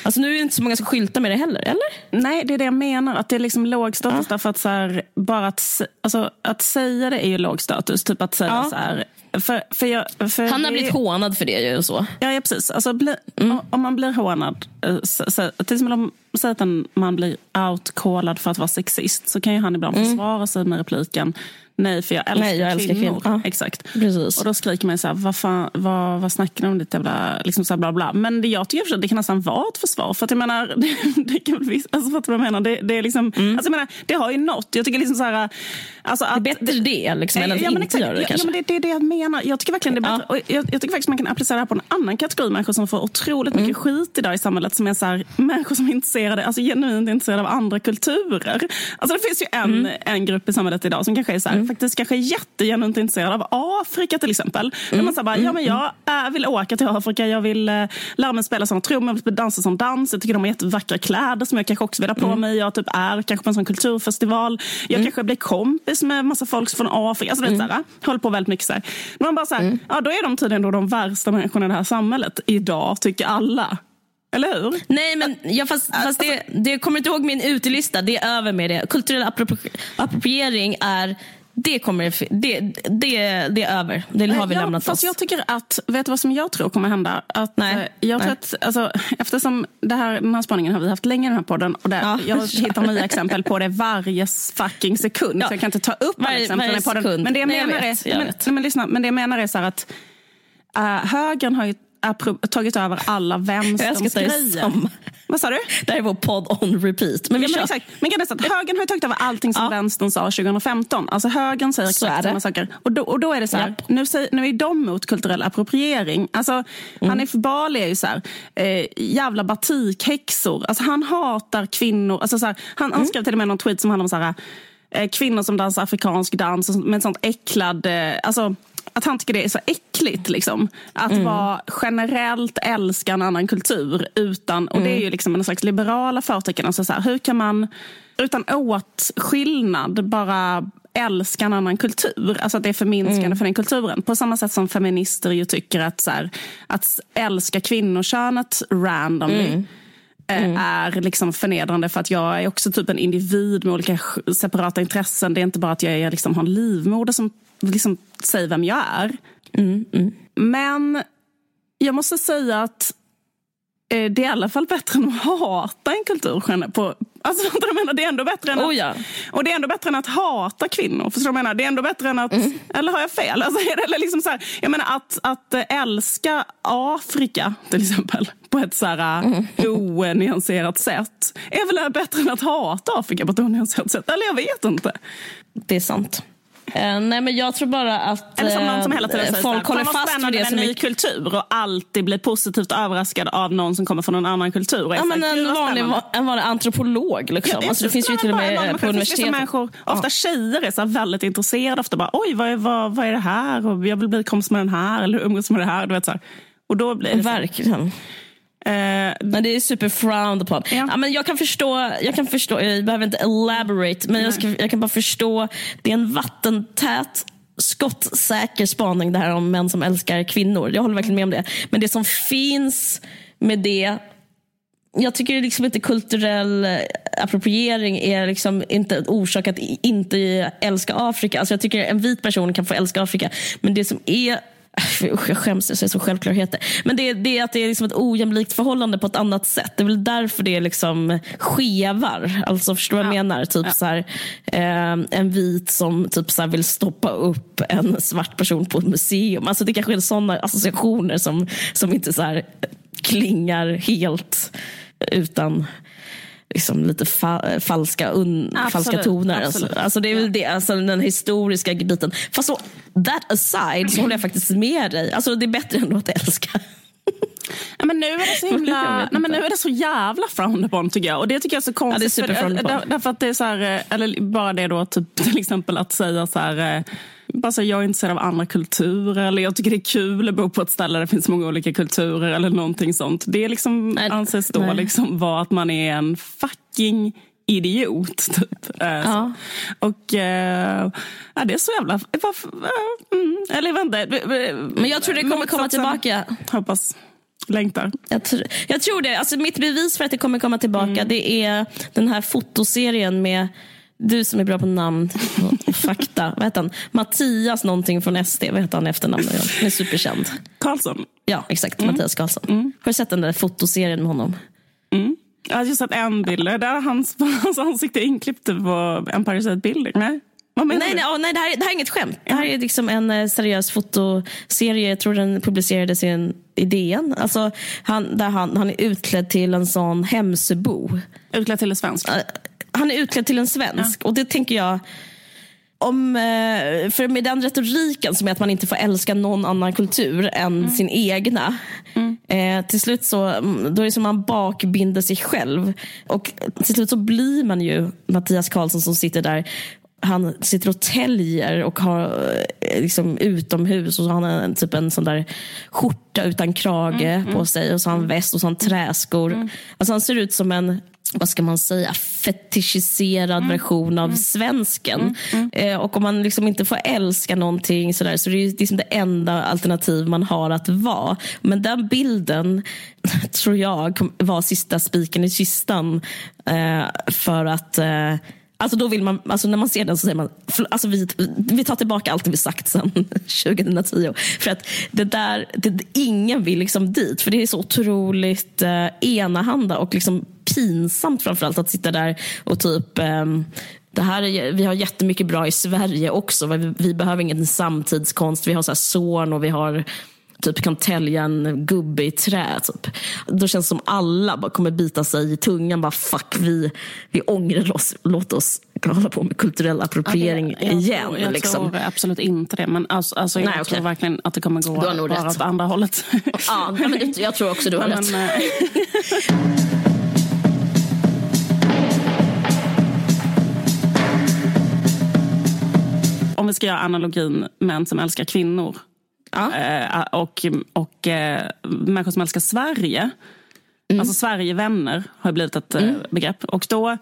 Alltså nu är det inte så många som skyltar med det heller, eller? Nej, det är det jag menar. Att det är liksom låg status ja. därför att, så här, bara att, alltså, att säga det är ju låg status. Typ att säga ja. så här, för, för jag, för Han har blivit hånad för det ju. Så. Ja, ja precis. Alltså, bli, mm. Om man blir hånad, eh, så, så, till exempel om säg att man blir outcallad för att vara sexist så kan ju han ibland mm. försvara sig med repliken Nej, för jag älskar, Nej, jag älskar kvinnor. kvinnor. Ja. Exakt. Precis. Och då skriker man så här, vad, fan, vad, vad snackar ni om? Ditt jävla, liksom så här bla bla. Men det, jag tycker att det kan nästan vara ett försvar. För att jag menar, det, det kan, alltså, fattar vad jag menar? Det, det, är liksom, mm. alltså, jag menar, det har ju något. Jag tycker liksom så här, alltså att, det är bättre det, liksom, än att ja, inte exakt, göra det. Ja, men det, det är det jag menar. Jag tycker verkligen det är bättre. Ja. Jag, jag, tycker faktiskt man kan applicera det här på en annan kategori människor som får otroligt mycket mm. skit idag i samhället. Som är så här, människor som är intresserade, alltså genuint intresserade av andra kulturer. Alltså det finns ju en, mm. en grupp i samhället idag som kanske är så här, mm. faktiskt kanske jättegenuint intresserad av Afrika till exempel. Mm. man säger bara, ja men jag äh, vill åka till Afrika, jag vill äh, lära mig spela som trummor, jag vill dansa som dans. Jag tycker de har jättevackra kläder som jag kanske också vill ha på mm. mig. Jag typ är kanske på en sån kulturfestival. Jag mm. kanske blir kompis med massa folk från Afrika. Alltså, mm. vet, såhär, håller på väldigt mycket så här. Men man bara så här, mm. ja då är de tydligen då de värsta människorna i det här samhället. Idag, tycker alla. Eller hur? Nej, men ja, fast, fast alltså, det, det kommer inte ihåg min utelista. Det är över med det. Kulturell appropriering är det, kommer, det, det, det är över. Det har vi ja, lämnat fast oss. Jag tycker att, vet du vad som jag tror kommer hända? Att, Nej. Eh, jag tror Att, alltså, eftersom det här, den här spaningen har vi haft länge i den här podden och där, ja. jag hittar nya exempel på det varje fucking sekund. Ja. Så jag kan inte ta upp alla exempel i podden. Men det jag, menar jag är, jag men, men, lyssna, men det jag menar är så att uh, högern har ju tagit över alla vänsterns grejer. Vad sa du? Det här är vår podd on repeat. Men, vi ja, men, exakt. men att högern har tagit över allting som ja. vänstern sa 2015. Alltså högern säger exakt samma saker. Och då, och då är det så här, yep. nu, säger, nu är de mot kulturell appropriering. Alltså, mm. Hanif Bali är ju så här, eh, jävla batikhäxor. Alltså, han hatar kvinnor. Alltså, så här, han, mm. han skrev till och med någon tweet som handlar om så här, eh, kvinnor som dansar afrikansk dans med sånt äcklad... Eh, alltså, att han tycker det är så äckligt. Liksom. Att mm. vara generellt älska en annan kultur. utan Och det är ju mm. liksom en slags liberala förtecken. Alltså så här, hur kan man utan åtskillnad bara älska en annan kultur. Alltså att det är förminskande mm. för den kulturen. På samma sätt som feminister ju tycker att, så här, att älska kvinnokönet randomly mm. Eh, mm. är liksom förnedrande för att jag är också typ en individ med olika separata intressen. Det är inte bara att jag är, liksom, har en livmoder som liksom säger vem jag är. Mm, mm. Men jag måste säga att Eh, det är i alla fall bättre än att hata en kultur. På, alltså, jag menar, det är ändå bättre än att, oh ja. Och det är ändå bättre än att hata kvinnor. Förstår du jag menar? Det är ändå bättre än att... Mm. Eller har jag fel? Alltså, eller liksom så här, jag menar att, att älska Afrika till exempel på ett så här mm. onyanserat sätt är väl bättre än att hata Afrika på ett onyanserat sätt. Eller jag vet inte. Det är sant. Uh, nej men jag tror bara att Eller som någon som hela tiden uh, säger folk håller fast vid det som en ny kultur och alltid blir positivt överraskad av någon som kommer från en annan kultur. Ja, men en, vanlig, en vanlig antropolog. Liksom. Ja, alltså, det finns ju till och med på universitetet. Människor, ofta tjejer är så väldigt intresserade. Ofta bara, oj vad är, vad, vad är det här? Och jag vill bli kompis med den här. Eller umgås med det här. Du vet, så här. Och då blir det Verkligen. Eh, men det är super frowned upon. Ja. ja. men jag kan förstå, jag kan förstå, jag behöver inte elaborate, men jag, ska, jag kan bara förstå. Det är en vattentät skottsäker spaning det här om män som älskar kvinnor. Jag håller verkligen med om det. Men det som finns med det jag tycker liksom inte kulturell appropriering är liksom inte en orsak att inte älska Afrika. Alltså jag tycker en vit person kan få älska Afrika. Men det som är jag skäms, jag säger så självklarheter. Men det, det är att det är liksom ett ojämlikt förhållande på ett annat sätt. Det är väl därför det liksom skevar. Alltså förstår du vad jag menar? Typ ja. så här, eh, en vit som typ så vill stoppa upp en svart person på ett museum. Alltså det kanske är sådana associationer som, som inte så klingar helt utan liksom lite fa falska, un, falska toner. Alltså, alltså, det är väl det, alltså den historiska biten. Fast så, that aside så håller jag faktiskt med dig. Alltså det är bättre än att älska. Ja, men nu är det så himla, nej, men nu är det så jävla frowned upon tycker jag. Och det tycker jag är så konstigt. Ja, det är för, där, därför att det är så här, eh, eller bara det då typ, till exempel att säga så här eh, bara så jag är intresserad av andra kulturer eller jag tycker det är kul att bo på ett ställe där det finns många olika kulturer eller någonting sånt. Det är liksom, nej, anses då nej. liksom vara att man är en fucking idiot. Typ. Eh, ja. Och äh, ja, det är så jävla... Mm, eller jag vet inte. Men jag tror det kommer komma tillbaka. Hoppas. Längtar. Jag, tr jag tror det. Alltså, mitt bevis för att det kommer komma tillbaka mm. det är den här fotoserien med du som är bra på namn och fakta. Vad heter han? Mattias någonting från SD. Vad heter han i efternamn? Han är superkänd. Karlsson? Ja, exakt. Mm. Mattias Karlsson. Mm. Har du sett den där fotoserien med honom? Mm. Jag har just sett en bild. Där hans, hans ansikte inklippt på Empire State Building. Nej? nej, nej, oh, nej det, här, det här är inget skämt. Det här är liksom en eh, seriös fotoserie. Jag tror den publicerades i en idén. Alltså, han, där han, han är utklädd till en sån hemsöbo. Utklädd till en svensk? Han är utklädd till en svensk. Ja. Och det tänker jag, om, eh, för med den retoriken som är att man inte får älska någon annan kultur än mm. sin egna. Mm. Eh, till slut så mm, då är det som man bakbinder sig själv. Och till slut så blir man ju Mattias Karlsson som sitter där han sitter och täljer och har eh, liksom utomhus och så har han en, typ en sån där skjorta utan krage mm, på mm. sig och så har han väst och så har han träskor. Mm. Alltså han ser ut som en vad ska man säga, fetischiserad mm. version av mm. svensken. Mm. mm. Eh, och om man liksom inte får älska någonting sådär, så det är liksom det enda alternativ man har att vara. Men den bilden tror jag var sista spiken i kistan. Eh, för att eh, Alltså då vill man, alltså när man ser den så säger man, alltså vi, vi tar tillbaka allt vi sagt sedan 2010. För att det där, det, ingen vill liksom dit, för det är så otroligt eh, enahanda och liksom pinsamt framförallt att sitta där och typ eh, det här är, vi har jättemycket bra i Sverige också. Vi, vi behöver ingen samtidskonst. Vi har så här Zorn och vi har typ kan tälja en gubbe i trä. Typ. Då känns det som alla bara kommer bita sig i tungan. Bara fuck, vi, vi ångrar oss. Låt oss hålla på med kulturell appropriering ja, jag, igen. Jag liksom. tror absolut inte det. Men alltså, alltså jag Nej, tror verkligen att det kommer gå bara åt andra hållet. ja, men jag tror också du har rätt. vi ska göra analogin män som älskar kvinnor Ja. Eh, och och eh, människor som älskar Sverige. Mm. Alltså Sverigevänner har blivit ett eh, mm. begrepp. Och då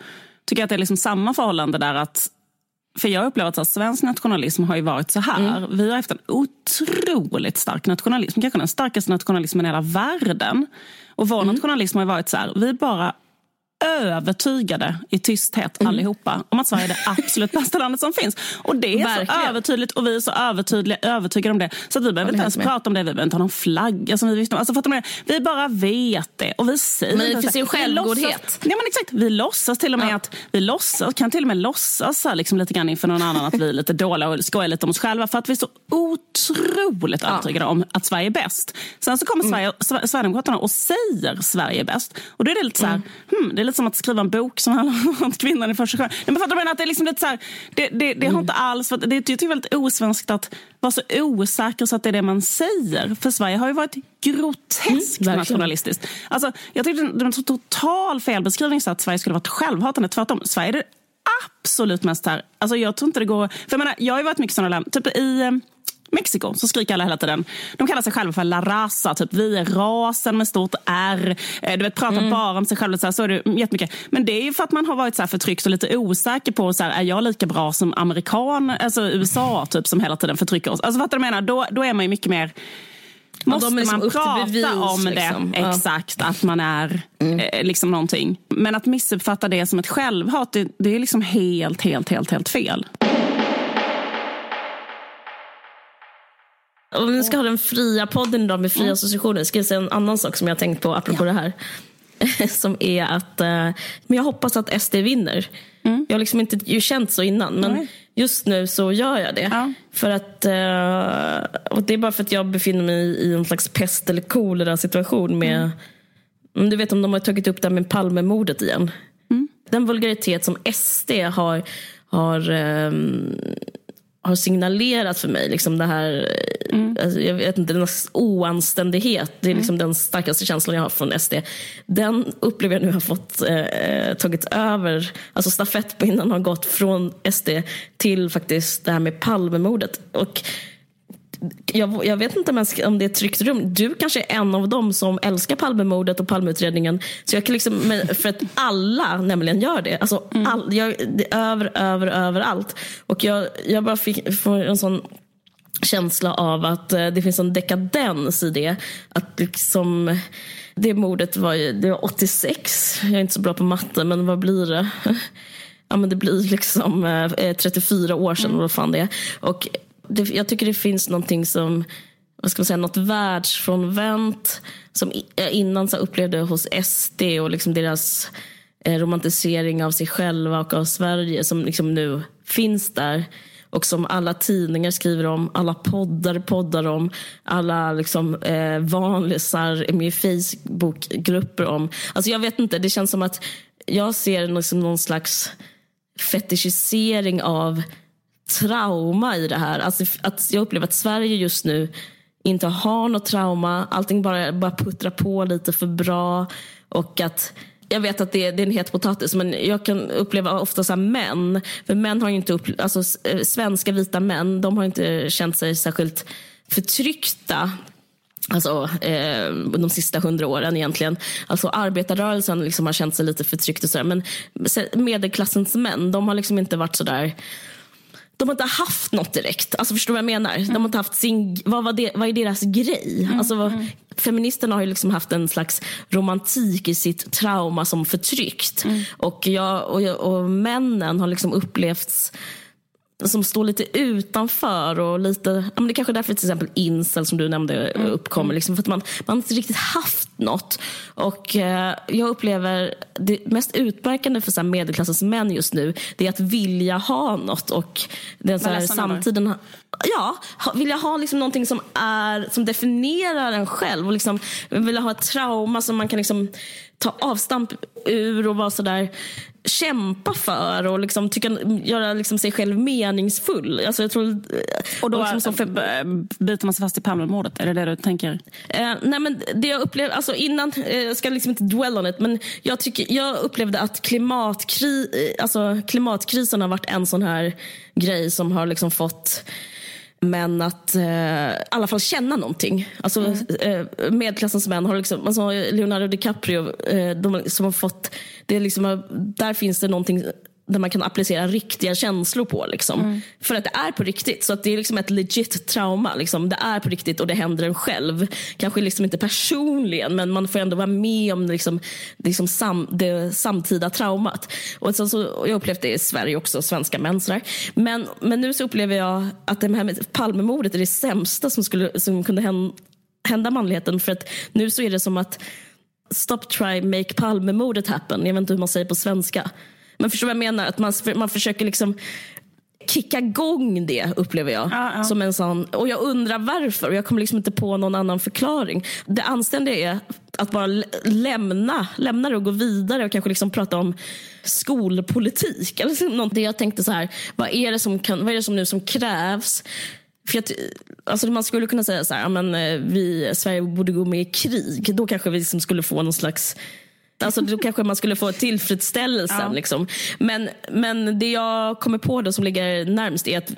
tycker jag att det är liksom samma förhållande där. att för jag upplever att svensk nationalism har ju varit så här. Mm. Vi har haft en otroligt stark nationalism, kanske den starkaste nationalismen i hela världen. Och vår mm. nationalism har varit så här, vi bara övertygade i tysthet mm. allihopa om att Sverige är det absolut bästa landet som finns. Och det är Verkligen. så övertydligt och vi är så övertydliga, övertygade om det så att vi behöver inte ens prata om det. Vi behöver inte ha någon flagga som vi visste alltså, fattar Vi bara vet det och vi säger Men det finns ju självgodhet. Ja, men exakt. Vi låtsas till och med ja. att vi låtsas, kan till och med låtsas liksom, lite grann inför någon annan att vi är lite dåliga och skojar lite om oss själva för att vi är så otroligt ja. övertygade om att Sverige är bäst. Sen så kommer mm. Sverige, Sverigedemokraterna och säger Sverige är bäst. Och då är det lite så här, mm. hmm, det lite som att skriva en bok som handlar om kvinnan i första sjön. Men fattar du att det är liksom lite så här, det, det, det mm. har inte alls, det, det är väldigt osvenskt att vara så osäker så att det är det man säger. För Sverige har ju varit groteskt mm, nationalistiskt. Alltså, jag tyckte det var en total felbeskrivning så att Sverige skulle varit självhatande. Tvärtom, Sverige är det absolut mest här. Alltså, jag tror inte det går... För jag, menar, jag har ju varit mycket sådana länder. Typ i eh, Mexiko så skriker alla hela tiden. De kallar sig själva för La Raza, typ vi är rasen med stort R. Eh, du vet, pratar mm. bara om sig själva. Så, här, så är det jättemycket. Men det är ju för att man har varit så här förtryckt och lite osäker på, så här, är jag lika bra som amerikan, alltså USA, typ, som hela tiden förtrycker oss? Alltså, fattar du menar? Då, då är man ju mycket mer Måste liksom man prata bevis, om det, liksom. exakt, att man är mm. eh, liksom någonting. Men att missuppfatta det som ett självhat, det, det är liksom helt, helt, helt, helt fel. Om vi ska ha den fria podden idag med fria mm. associationer ska jag säga en annan sak som jag har tänkt på apropå ja. det här. som är att uh, men jag hoppas att SD vinner. Mm. Jag har liksom inte ju känt så innan men Nej. just nu så gör jag det. Ja. För att, uh, och det är bara för att jag befinner mig i en slags pest eller kolera situation med mm. Du vet om de har tagit upp det här med Palmemordet igen. Mm. Den vulgaritet som SD har, har um, har signalerat för mig. Liksom det här, mm. alltså, jag vet inte, den oanständighet. Det är liksom mm. den starkaste känslan jag har från SD. Den upplever jag nu har fått eh, tagit över. Alltså stafettpinnen har gått från SD till faktiskt det här med Palmemordet. Och jag, jag, vet inte om det är ett tryggt rum. Du kanske är en av dem som älskar Palmemordet och Palmeutredningen. Så jag kan liksom, för att alla nämligen gör det. Alltså, mm. all, jag, det över, över, överallt. Och jag, jag bara fick, får en sån känsla av att eh, det finns en dekadens i det. Att liksom, det mordet var, ju, det var 86. Jag är inte så bra på matte, men vad blir det? Ja, men det blir liksom eh, 34 år sedan, mm. vad fan det är. Och det, jag tycker det finns någonting som, vad ska man säga, något världsfrånvänt som jag innan så upplevde hos SD och liksom deras eh, romantisering av sig själva och av Sverige som liksom nu finns där och som alla tidningar skriver om, alla poddar poddar om, alla liksom, eh, vanlisar är med i Facebookgrupper om. Alltså jag vet inte, det känns som att jag ser liksom någon slags fetischisering av trauma i det här. Alltså, att jag upplever att Sverige just nu inte har något trauma. Allting bara, bara puttrar på lite för bra. Och att jag vet att det är, det är en het potatis, men jag kan uppleva ofta så män. För män har inte upplevt, alltså, eh, svenska vita män, de har inte känt sig särskilt förtryckta Alltså eh, de sista hundra åren egentligen. Alltså arbetarrörelsen liksom har känt sig lite förtryckt och sådär. Men medelklassens män, de har liksom inte varit sådär de har inte haft något direkt. Alltså förstår du vad jag menar? Mm. De har inte haft sin, vad, var det, vad är deras grej? Mm. Alltså, mm. Feministerna har ju liksom haft en slags romantik i sitt trauma som förtryckt. Mm. Och, jag, och, jag, och männen har liksom upplevts som står lite utanför och lite, ja, men det är kanske därför till exempel incel som du nämnde mm. uppkommer. Liksom, för att man, man har inte riktigt haft något. Och eh, jag upplever det mest utmärkande för så här, medelklassens män just nu, det är att vilja ha något. Och den så här, samtiden, ja, vilja ha liksom någonting som, är, som definierar en själv. Och liksom, vilja ha ett trauma som man kan liksom ta avstamp ur och vara sådär kämpa för och liksom tycka, göra liksom sig själv meningsfull. Alltså jag tror, och då och liksom för, biter man sig fast i Palmemordet? Är det det du tänker? Eh, nej men det jag upplevde, alltså innan, eh, jag ska liksom inte dwell on it, men jag, tycker, jag upplevde att klimatkri, eh, alltså klimatkrisen har varit en sån här grej som har liksom fått men att eh, i alla fall känna någonting. Alltså, mm. eh, medelklassens män har liksom, alltså Leonardo DiCaprio, eh, de som har fått, det är liksom, där finns det någonting där man kan applicera riktiga känslor på. Liksom. Mm. För att det är på riktigt. Så att det är liksom ett legit trauma. Liksom. Det är på riktigt och det händer en själv. Kanske liksom inte personligen men man får ändå vara med om liksom, liksom sam, det samtida traumat. Och sen så, jag upplevt det i Sverige också, svenska män. Sådär. Men, men nu så upplever jag att det här med Palmemordet är det sämsta som, skulle, som kunde hända manligheten. För att nu så är det som att Stop try make Palmemordet happen. Jag vet inte hur man säger på svenska. Men förstår vad jag menar? Att man, man försöker liksom kicka igång det upplever jag. Ja, ja. Som en sån, och jag undrar varför och jag kommer liksom inte på någon annan förklaring. Det anständiga är att bara lämna, lämna det och gå vidare och kanske liksom prata om skolpolitik. Eller det jag tänkte så här, vad är det som, kan, vad är det som nu som krävs för att, alltså man skulle kunna säga så här, men eh, vi, Sverige borde gå med i krig. Då kanske vi liksom skulle få någon slags Alltså, då kanske man skulle få tillfredsställelsen. Ja. Liksom. Men, men det jag kommer på då som ligger närmst är att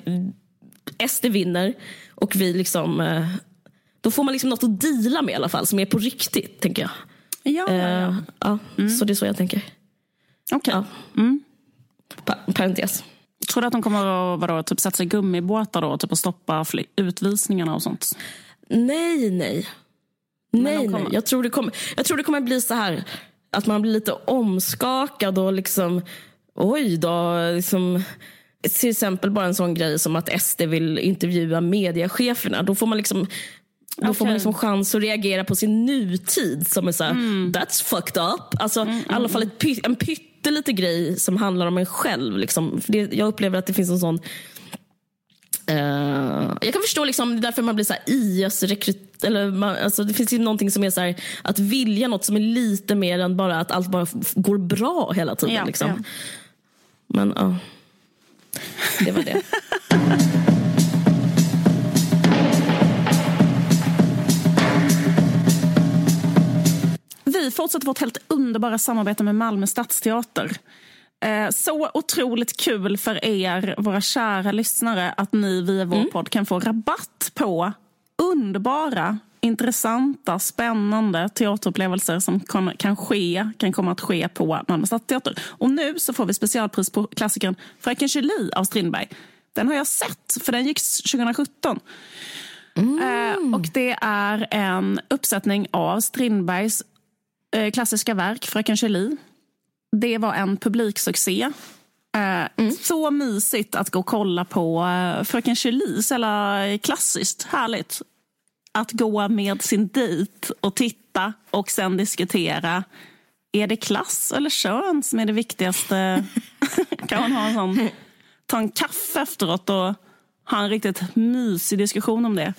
SD vinner och vi liksom... Eh, då får man liksom något att deala med i alla fall, som är på riktigt, tänker jag. Ja, ja, ja. Mm. Så det är så jag tänker. Okej. Okay. Ja. Mm. Pa parentes. Tror du att de kommer att vadå, typ sätta sig i gummibåtar då, typ och stoppa utvisningarna och sånt? Nej, nej. Nej, kommer... nej. Jag tror, det kommer, jag tror det kommer bli så här att man blir lite omskakad och liksom, oj då, liksom, till exempel bara en sån grej som att SD vill intervjua mediecheferna. Då får man liksom då okay. får man liksom chans att reagera på sin nutid som är såhär, mm. that's fucked up. Alltså, mm, mm, I alla fall ett, en pytteliten grej som handlar om en själv. Liksom. För det, jag upplever att det finns en sån Uh, jag kan förstå liksom, därför man blir så här IS-rekryt... alltså, det finns ju någonting som är så här, att vilja något som är lite mer än bara att allt bara går bra hela tiden. Ja, liksom. ja. Men ja, uh, det var det. Vi fortsätter vårt helt underbara samarbete med Malmö stadsteater. Eh, så otroligt kul för er, våra kära lyssnare, att ni via vår mm. podd kan få rabatt på underbara, intressanta, spännande teaterupplevelser som kan, ske, kan komma att ske på Malmö stadsteater. Och nu så får vi specialpris på klassikern Fröken Julie av Strindberg. Den har jag sett, för den gick 2017. Mm. Eh, och det är en uppsättning av Strindbergs eh, klassiska verk, Fröken Julie det var en publiksuccé. Eh, mm. Så mysigt att gå och kolla på uh, Fröken Julie. Eller klassiskt, härligt. Att gå med sin dejt och titta och sen diskutera. Är det klass eller kön som är det viktigaste? kan man ha en sån, ta en kaffe efteråt och ha en riktigt mysig diskussion om det.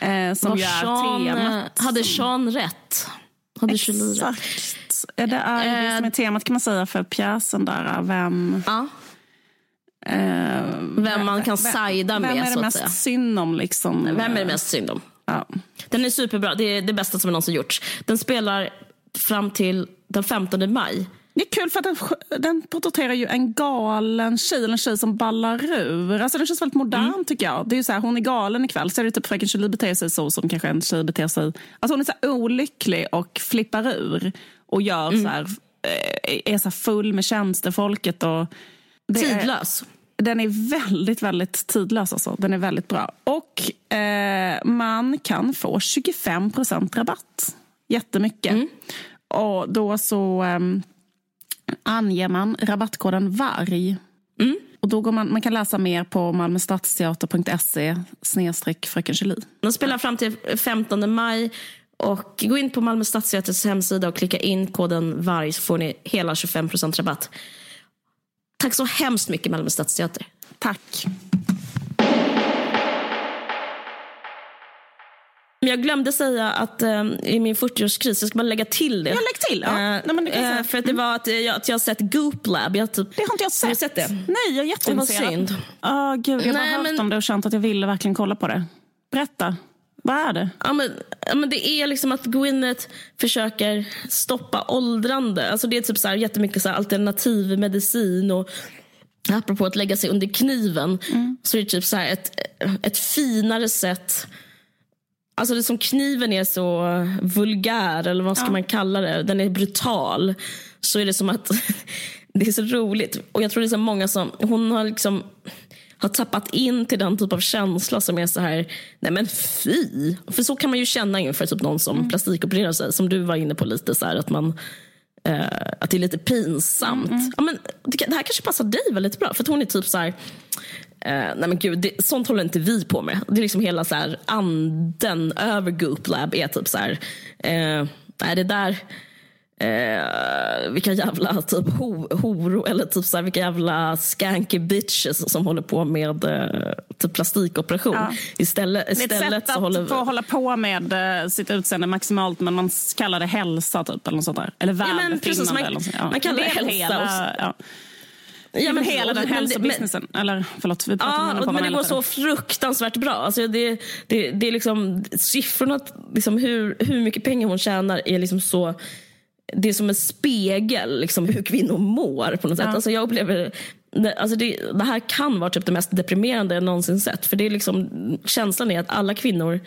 Eh, som Var Sean, temat. Hade Sean rätt? Hade Exakt. rätt? Det är det som är temat kan man säga för pjäsen där. Vem, ja. eh, vem man kan sajda med. Vem är det mest synd om? Liksom? Vem är det mest synd om? Ja. Den är superbra. Det är det bästa som någonsin gjorts. Den spelar fram till den 15 maj. Det är kul för att den, den porträtterar ju en galen tjej, en tjej som ballar ur. Alltså den känns väldigt modern mm. tycker jag. Det är ju så här, hon är galen ikväll, så är det typ Fröken Julie beter sig så som kanske en tjej beter sig. Alltså hon är så olycklig och flippar ur och gör mm. så här, eh, är så full med tjänstefolket. Och tidlös. Är, den är väldigt, väldigt tidlös. Alltså. Den är väldigt bra. Och eh, man kan få 25% rabatt. Jättemycket. Mm. Och då så eh, anger man rabattkoden VARG. Mm. Och då går man, man kan läsa mer på malmöstadsteater.se snedstreck Fröken Julie. De spelar fram till 15 maj och gå in på Malmö stadsteaters hemsida och klicka in koden VARG så får ni hela 25% rabatt. Tack så hemskt mycket Malmö stadsteater. Tack. Jag glömde säga att eh, i min 40-årskris, jag ska bara lägga till det. Jag lägg till? Ja. Eh, Nej, eh, för att det var att jag, att jag har sett Goop Lab. Jag typ, det har inte jag sett. Har sett det? Nej, jag är jätteintresserad. Det var synd. Oh, gud, jag har hört men... om det och känt att jag ville verkligen kolla på det. Berätta. Vad är det? Ja, men, ja, men det är liksom att Gwyneth försöker stoppa åldrande. Alltså det är typ så här, jättemycket så här alternativ medicin. Och, apropå att lägga sig under kniven. Mm. Så är det typ så här ett, ett finare sätt Alltså det som kniven är så vulgär, eller vad ska ja. man kalla det? Den är brutal. Så är det som att det är så roligt. Och jag tror det är så många som, hon har liksom har tappat in till den typ av känsla som är så här, nej men fy. För så kan man ju känna inför typ någon som mm. plastikopererar sig, som du var inne på lite, så här, att man eh, att det är lite pinsamt. Mm. Ja, men det, här kanske passar dig väldigt bra, för hon är typ så här, eh, nej men gud, det, sånt håller inte vi på med. Det är liksom hela så här, anden över Goop Lab är typ så här, eh, nej det där Eh, vilka jävla typ ho horor eller typ så här, vilka jävla skanky bitches som håller på med eh, typ plastikoperation. Ja. Istället, istället det är ett sätt att håller... få hålla på med eh, sitt utseende maximalt men man kallar det hälsa typ, eller något sånt där. Eller välbefinnande. Ja, man, ja. man kallar det, det hälsa. Hela, ja. Ja, men hela den hälsobusinessen. Eller förlåt, vi pratar ja, men det går så fruktansvärt bra. Alltså det, det, det är liksom, siffrorna, liksom hur, hur mycket pengar hon tjänar är liksom så det är som en spegel liksom, hur kvinnor mår. på något sätt. Ja. Alltså, jag upplever det, alltså det, det, här kan vara typ det mest deprimerande jag någonsin sett. För det är liksom, känslan är att alla kvinnor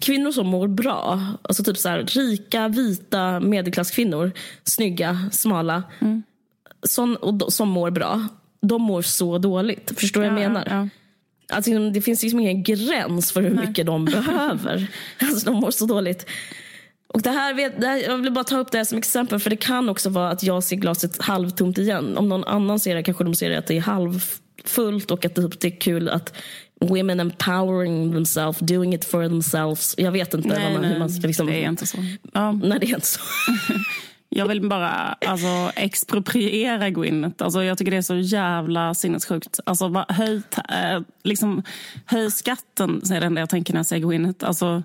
Kvinnor som mår bra, alltså typ så här, rika, vita medelklasskvinnor, snygga, smala, mm. som, och, som mår bra, de mår så dåligt. Förstår du ja, vad jag menar? Ja. Alltså, det finns liksom ingen gräns för hur Nej. mycket de behöver. Alltså, de mår så dåligt. Och det här, vet, det här, jag vill bara ta upp det som exempel för det kan också vara att jag ser glaset halvtomt igen. Om någon annan ser det kanske de ser att det är halvfullt och att det, är kul att women empowering themselves, doing it for themselves. Jag vet inte nej, man, nej, hur man ska liksom... Det är inte så. Ja. Nej, det är inte så. Jag vill bara alltså, expropriera Gwyneth. Alltså, jag tycker det är så jävla sinnessjukt. Alltså, höj, äh, liksom, höj skatten, är det enda jag tänker när jag säger Gwyneth. Alltså,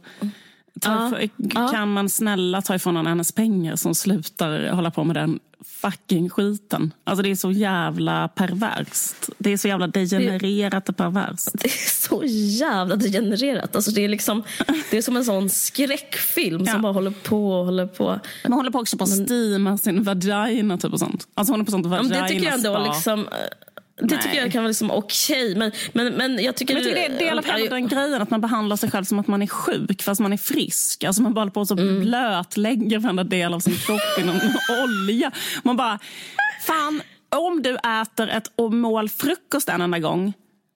Ta, ja. Kan man snälla ta ifrån henne hennes pengar som slutar hålla på med den fucking skiten? Alltså det är så jävla perverst. Det är så jävla degenererat och perverst. Det är så jävla degenererat. Alltså det, är liksom, det är som en sån skräckfilm ja. som bara håller på och håller på. Man håller på också på att steama sin vagina typ och sånt. Alltså hon är på sånt vagina ja, Det tycker jag ändå liksom det tycker jag kan vara liksom okej. Okay. Men, men, men jag tycker... Men jag tycker det är del av hela den grejen att man behandlar sig själv som att man är sjuk fast man är frisk. Alltså man bara på så mm. blötlägger varenda del av sin kropp i någon olja. Man bara, fan om du äter ett mål frukost en enda gång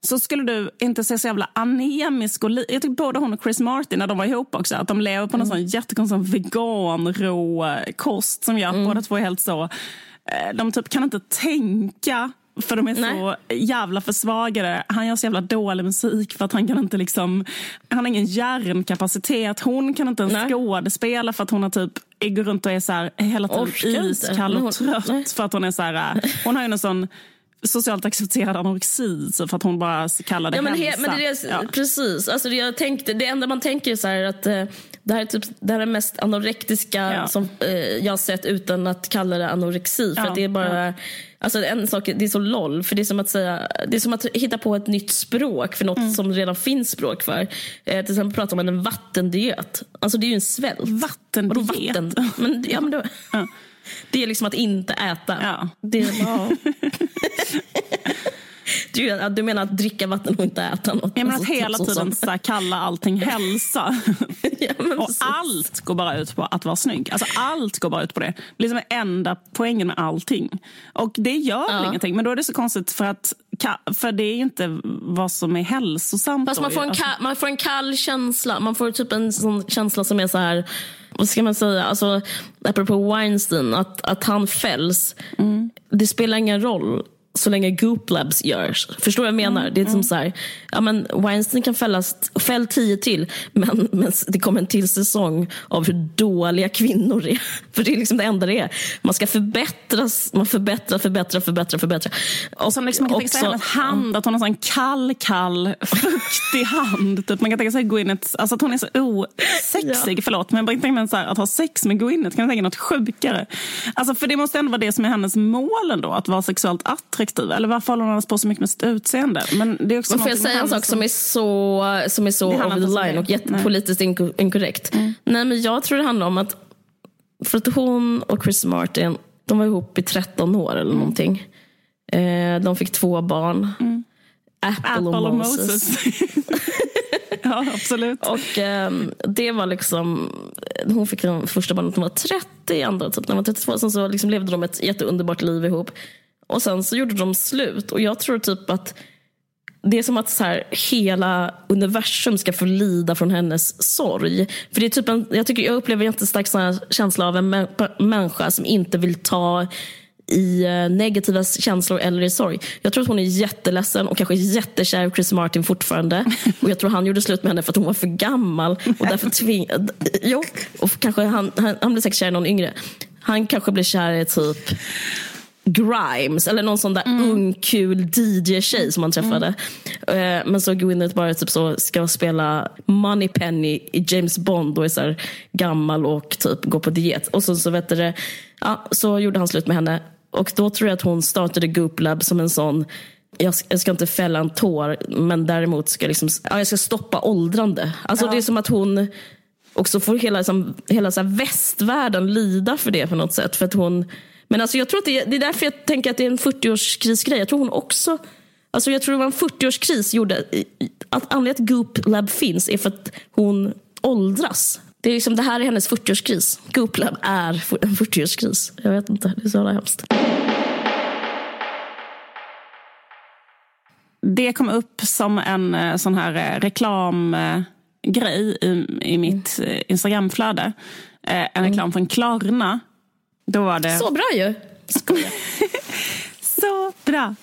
så skulle du inte se så jävla anemisk och Jag tycker både hon och Chris Martin när de var ihop också, att de lever på någon mm. sån jättekonstig vegan rå kost som gör att mm. båda två är helt så eh, de typ kan inte tänka för de är Nej. så jävla försvagade. Han gör så jävla dålig musik för att han kan inte liksom... Han har ingen hjärnkapacitet. Hon kan inte ens skådespela för att hon har typ går runt och är så här, hela tiden iskall och trött. Nej. För att hon är så här, hon har ju en sån socialt accepterad anorexi för att hon bara kallar det ja, men hälsa. Men det är, ja. Precis. Alltså det, jag tänkte, det enda man tänker är så här att eh, det här är typ det här är mest anorektiska ja. som eh, jag sett utan att kalla det anorexi. För ja, det är bara Alltså en sak, det är så LOL, för det är som att säga, det är som att hitta på ett nytt språk för något mm. som redan finns språk för. Eh, till exempel prata om en vattendiet. Alltså det är ju en svält. Vattendiet? Vatten? Men, ja, men då, ja. Det är liksom att inte äta. Ja. Det, ja. Du, du menar att dricka vatten och inte äta något? Jag menar att alltså, hela typ tiden så kalla allting hälsa. ja, och allt går bara ut på att vara snygg. Alltså allt går bara ut på det. Det är liksom enda poängen med allting. Och det gör ja. ingenting. Men då är det så konstigt för att för det är ju inte vad som är hälsosamt. Fast man får, en alltså- man får en kall känsla. Man får typ en sån känsla som är så här vad ska man säga, alltså, apropå Weinstein, att, att han fälls. Mm. Det spelar ingen roll så länge Goop Labs görs. Förstår vad jag menar? Mm, det är som mm. så här, ja, men Weinstein kan fällas, fäll tio till, men, men det kommer en till säsong av hur dåliga kvinnor är. För det är liksom det enda det är. Man ska förbättras, man förbättrar, förbättrar, förbättrar, förbättrar. Och så liksom man kan tänka sig hennes hand, att hon har en kall, kall, fuktig hand. Typ man kan tänka sig Gwyneth, alltså att hon är så osexig, ja. förlåt, men jag bara mig så här, att ha sex med Gwyneth, kan jag tänka något sjukare. Alltså för det måste ändå vara det som är hennes mål ändå, att vara sexuellt attraktiv attraktiv? Eller varför håller annars på så mycket med sitt utseende? Men det är också får jag säga en sak som, är så, som är så over the line och jättepolitiskt inkorrekt? Mm. Nej, men jag tror det handlar om att för att hon och Chris Martin de var ihop i 13 år eller mm. någonting. Eh, de fick två barn. Mm. Apple, Apple, och Moses. Och Moses. ja, absolut. Och um, det var liksom, hon fick den första barnet när hon var 30, andra typ när hon var 32. Sen så liksom levde de ett jätteunderbart liv ihop. Och sen så gjorde de slut. Och jag tror typ att det är som att så här, hela universum ska få lida från hennes sorg. För det är typ en, jag, tycker, jag upplever en jättestark känsla av en människa som inte vill ta i eh, negativa känslor eller i sorg. Jag tror att hon är jätteledsen och kanske jättekär i Chris Martin fortfarande. Och Jag tror han gjorde slut med henne för att hon var för gammal. Och därför tving... Jo, och kanske han, han, han blev säkert kär i någon yngre. Han kanske blir kär i typ Grimes eller någon sån där mm. ung kul DJ-tjej som han träffade. Mm. Men så Gwyneth bara typ så ska spela Moneypenny i James Bond och är så här gammal och typ går på diet. Och så, så, vet det, ja, så gjorde han slut med henne. Och då tror jag att hon startade Goop Lab som en sån jag ska, jag ska inte fälla en tår men däremot ska, liksom, ja, jag ska stoppa åldrande. Alltså ja. Det är som att hon också får hela, liksom, hela så västvärlden lida för det på något sätt. För att hon men alltså jag tror att det, det är därför jag tänker att det är en 40-årskrisgrej. Jag tror hon också Alltså jag tror det var en 40-årskris gjorde att anledningen till att Goop Lab finns är för att hon åldras. Det, är liksom, det här är hennes 40-årskris. Goop Lab är en 40-årskris. Jag vet inte, det är så hemskt. Det kom upp som en eh, sån här eh, reklamgrej i, i mitt mm. Instagramflöde. En mm. reklam från Klarna då var det... Så bra ju! Så bra!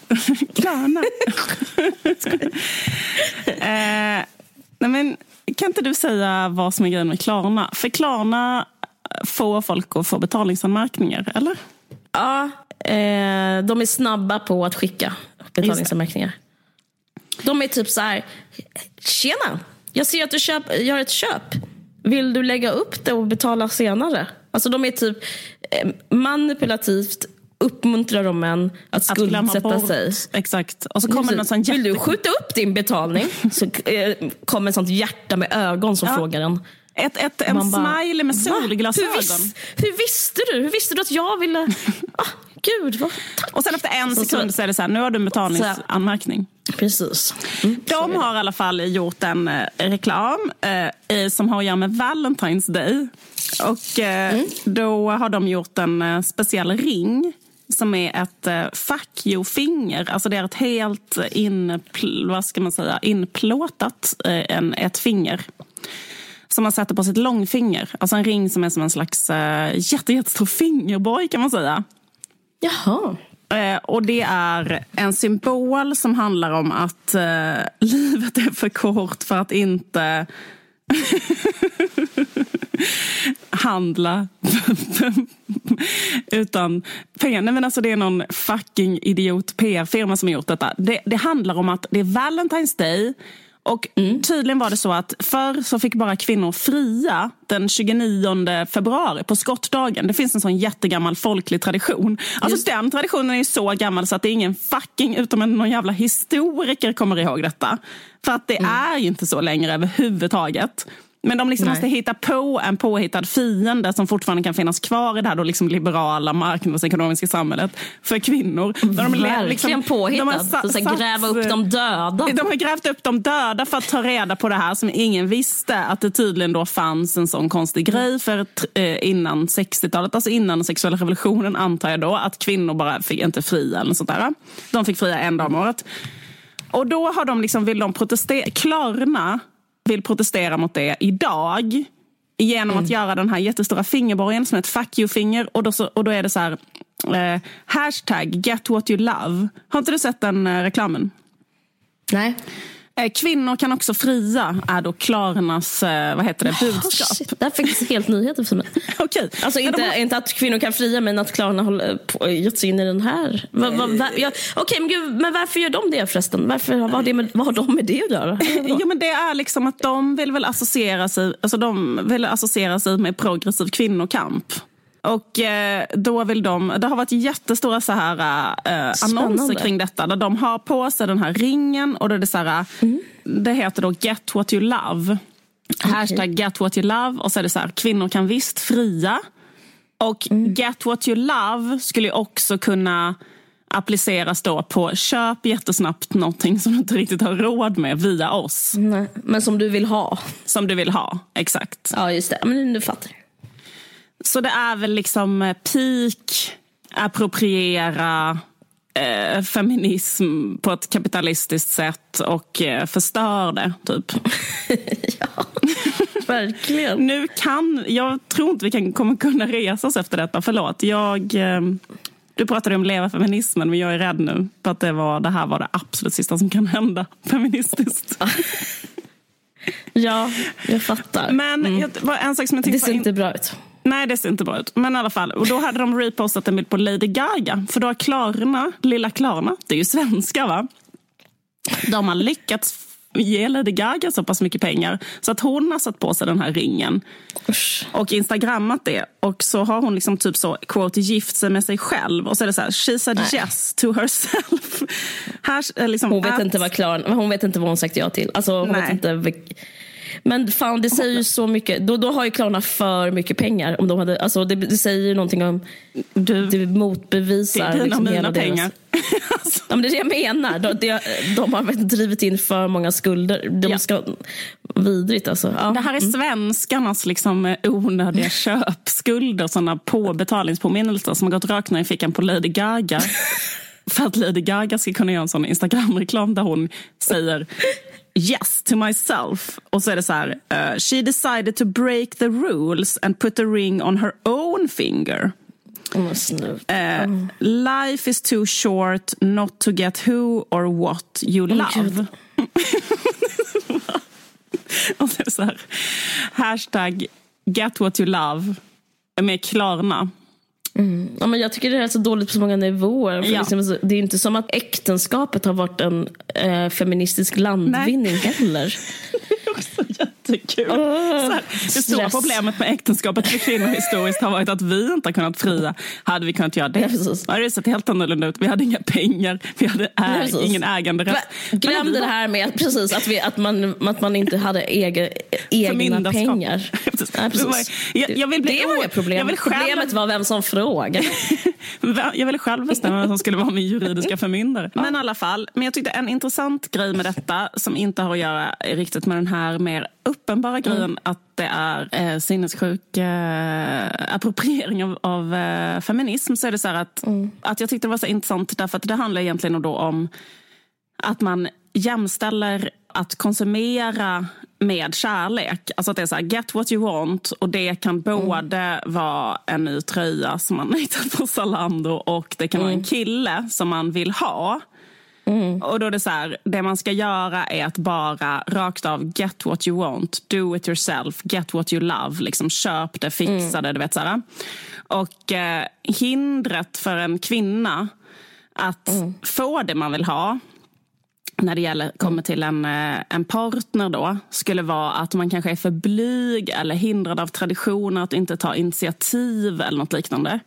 Klarna. eh, nej men, kan inte du säga vad som är grejen med Klarna? För Klarna får folk att få betalningsanmärkningar, eller? Ja, eh, de är snabba på att skicka betalningsanmärkningar. De är typ så här, tjena, jag ser att du köp, gör ett köp. Vill du lägga upp det och betala senare? Alltså de är typ manipulativt uppmuntrar de män att skuldsätta sig. Exakt. Och så kommer det någon sån Vill du skjuta upp din betalning? Så eh, kommer ett sånt hjärta med ögon som ja. frågar en. Ett, ett, en bara, smiley med solglasögon. Hur, vis, hur, visste du? Hur visste du att jag ville... Ah, gud, vad, tack. Och sen efter en sekund så är det så här, nu har du en betalningsanmärkning. Precis. Mm, De har i alla fall gjort en eh, reklam eh, som har att göra med Valentine's Day. Och mm. Då har de gjort en eh, speciell ring som är ett eh, fuck you-finger. Alltså det är ett helt inpl vad ska man säga, inplåtat en, ett finger som man sätter på sitt långfinger. Alltså en ring som är som en slags eh, jätte, jättestor fingerborg kan man säga. Jaha. Eh, och det är en symbol som handlar om att eh, livet är för kort för att inte handla utan pengar. Nej, men alltså det är någon fucking idiot PR-firma som har gjort detta. Det, det handlar om att det är Valentine's Day och mm. tydligen var det så att förr så fick bara kvinnor fria den 29 februari på skottdagen. Det finns en sån jättegammal folklig tradition. Alltså Just. den traditionen är så gammal så att det är ingen fucking utom en någon jävla historiker kommer ihåg detta. För att det mm. är inte så längre överhuvudtaget. Men de liksom måste hitta på en påhittad fiende som fortfarande kan finnas kvar i det här då liksom liberala marknadsekonomiska samhället för kvinnor. De Verkligen liksom, påhittad. De har sa, gräva upp de döda. De har grävt upp de döda för att ta reda på det här som ingen visste. Att det tydligen då fanns en sån konstig grej för eh, innan 60-talet, alltså innan den sexuella revolutionen antar jag då, att kvinnor bara fick inte fria eller sånt där. De fick fria en dag om året. Och då har de liksom, vill de protestera, Klarna vill protestera mot det idag genom mm. att göra den här jättestora fingerborgen som är ett fuck you-finger. Och, då och då är det så här, eh, hashtag get what you love. Har inte du sett den eh, reklamen? Nej. Eh, kvinnor kan också fria, är då Klarnas eh, vad heter det, budskap. Oh, det här är faktiskt helt nyheter för mig. okay. Alltså inte, har... inte att kvinnor kan fria, men att Klarna har gett sig in i den här. Va, va, va, ja, Okej, okay, men, men varför gör de det förresten? Varför, vad, har det med, vad har de med det att göra? jo, men det är liksom att de vill väl associera sig, alltså de vill associera sig med progressiv kvinnokamp. Och eh, då vill de, det har varit jättestora så här, eh, annonser kring detta. Där de har på sig den här ringen och då är det så här, mm. det heter då Get what you love. Okay. Hashtag get what you love och så är det så här, kvinnor kan visst fria. Och mm. get what you love skulle också kunna appliceras då på köp jättesnabbt någonting som du inte riktigt har råd med via oss. Nej, men som du vill ha. Som du vill ha, exakt. Ja, just det. Men du fattar. Så det är väl liksom eh, peak, appropriera, eh, feminism på ett kapitalistiskt sätt och eh, förstör det, typ. ja, verkligen. nu kan, jag tror inte vi kan, kommer kunna resa oss efter detta, förlåt. Jag, eh, du pratade om leva feminismen, men jag är rädd nu på att det, var, det här var det absolut sista som kan hända feministiskt. ja, jag fattar. Men mm. jag, en sak som jag Det ser inte bra ut. Nej, det ser inte bra ut. Men i alla fall, och då hade de repostat en bild på Lady Gaga. För då har Klarna, lilla Klarna, det är ju svenska va? De har lyckats ge Lady Gaga så pass mycket pengar så att hon har satt på sig den här ringen Usch. och instagrammat det. Och så har hon liksom typ så, quote, gift sig med sig själv. Och så är det så här, she said Nej. yes to herself. här, liksom, hon, vet att... inte vad Klarna, hon vet inte vad hon sagt ja till. Alltså, hon vet inte men fan, det säger ju så mycket. Då, då har ju Klarna för mycket pengar. Om de hade, alltså det, det säger ju någonting om... Du, det motbevisar det är liksom hela pengar. Deras, ja, men det är det jag menar. De, de, de har drivit in för många skulder. De ja. ska, vidrigt alltså. Ja. Det här är mm. svenskarnas liksom, onödiga köpskulder. Sådana påbetalningspåminnelser som har gått rakt ner i fickan på Lady Gaga. för att Lady Gaga ska kunna göra en sån Instagram-reklam där hon säger yes to myself. Och så är det så här, uh, she decided to break the rules and put the ring on her own finger. Oh, uh, life is too short not to get who or what you oh, love. och så är det så här, hashtag get what you love med Klarna. Mm. Ja, men jag tycker det är så dåligt på så många nivåer. För ja. liksom, det är inte som att äktenskapet har varit en eh, feministisk landvinning Nej. heller. det är också jättekul. Oh, här, det stora problemet med äktenskapet för kvinnor historiskt har varit att vi inte har kunnat fria. Hade vi kunnat göra det ja, hade det sett helt annorlunda ut. Vi hade inga pengar, vi hade ä- ja, ingen äganderätt. Glöm det här med att, precis, att, vi, att, man, att man inte hade egen, egna pengar. Ja, jag, jag vill bli, det var inga problem. Problemet var vem som frågade. jag ville själv bestämma vem som skulle vara min juridiska förmyndare. Men i alla fall, men jag tyckte en intressant grej med detta som inte har att göra riktigt med den här mer uppenbara grejen mm. att det är eh, sinnessjuk eh, appropriering av, av eh, feminism så är det så att, mm. att jag tyckte det var så intressant därför att det handlar egentligen då om att man jämställer att konsumera med kärlek. Alltså att det är så här, get what you want och det kan både mm. vara en ny tröja som man hittat på Zalando och det kan mm. vara en mm. kille som man vill ha. Mm. Och då är det så här, det man ska göra är att bara rakt av get what you want, do it yourself, get what you love. Liksom köp det, fixa det, du vet så här. Och eh, hindret för en kvinna att mm. få det man vill ha när det gäller, kommer till en, eh, en partner då skulle vara att man kanske är för blyg eller hindrad av traditioner att inte ta initiativ eller något liknande.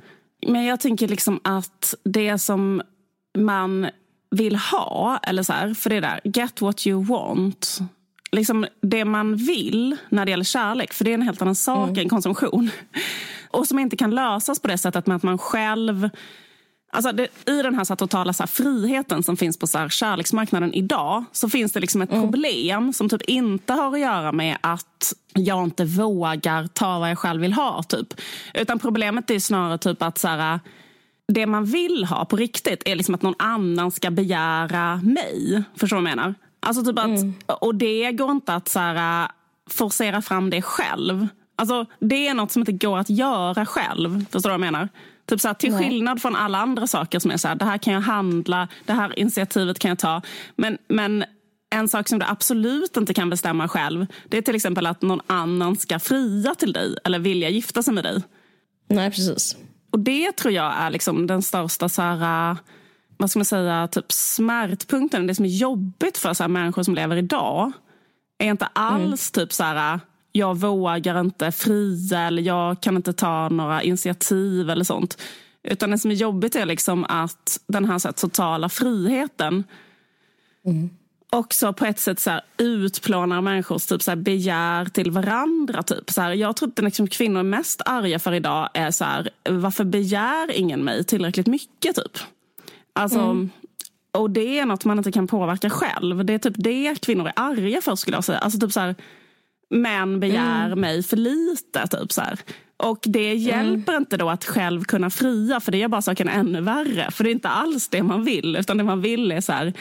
Men jag tänker liksom att det som man vill ha, eller så här, för det där, get what you want. Liksom det man vill när det gäller kärlek, för det är en helt annan sak mm. än konsumtion. Och som inte kan lösas på det sättet med att man själv Alltså det, I den här, så här totala så här, friheten som finns på så här, kärleksmarknaden idag så finns det liksom ett mm. problem som typ inte har att göra med att jag inte vågar ta vad jag själv vill ha. Typ. Utan problemet är snarare typ att så här, det man vill ha på riktigt är liksom att någon annan ska begära mig. Förstår du vad jag menar? Alltså typ att, mm. Och det går inte att så här, forcera fram det själv. Alltså, det är något som inte går att göra själv. Förstår du vad jag menar? Typ så här, till skillnad från alla andra saker som är så här, det här kan jag handla, det här initiativet kan jag ta. Men, men en sak som du absolut inte kan bestämma själv, det är till exempel att någon annan ska fria till dig eller vilja gifta sig med dig. Nej, precis. Och det tror jag är liksom den största så här, vad ska man säga, typ smärtpunkten. Det som är jobbigt för så här, människor som lever idag är inte alls mm. typ så här jag vågar inte fria eller jag kan inte ta några initiativ eller sånt. Utan det som är jobbigt är liksom att den här, så här totala friheten mm. Också på ett sätt så här, utplånar människors typ, så här, begär till varandra. Typ. Så här, jag tror att liksom, kvinnor är mest arga för idag är så här, varför begär ingen mig tillräckligt mycket? typ? Alltså, mm. Och det är något man inte kan påverka själv. Det är typ det kvinnor är arga för skulle jag säga. Alltså typ så här, män begär mm. mig för lite. Typ så här. Och det hjälper mm. inte då att själv kunna fria för det gör bara saken ännu värre. För det är inte alls det man vill utan det man vill är så här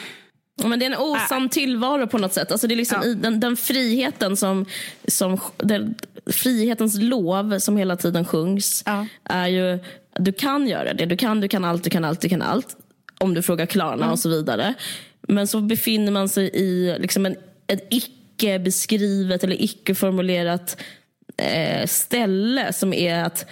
men det är en osann äh. tillvaro på något sätt. Alltså det är liksom ja. den, den, friheten som, som den, frihetens lov som hela tiden sjungs ja. är ju du kan göra det. Du kan, du kan allt, du kan allt, du kan allt. Om du frågar Klarna mm. och så vidare. Men så befinner man sig i liksom en, ett icke beskrivet eller icke formulerat eh, ställe som är att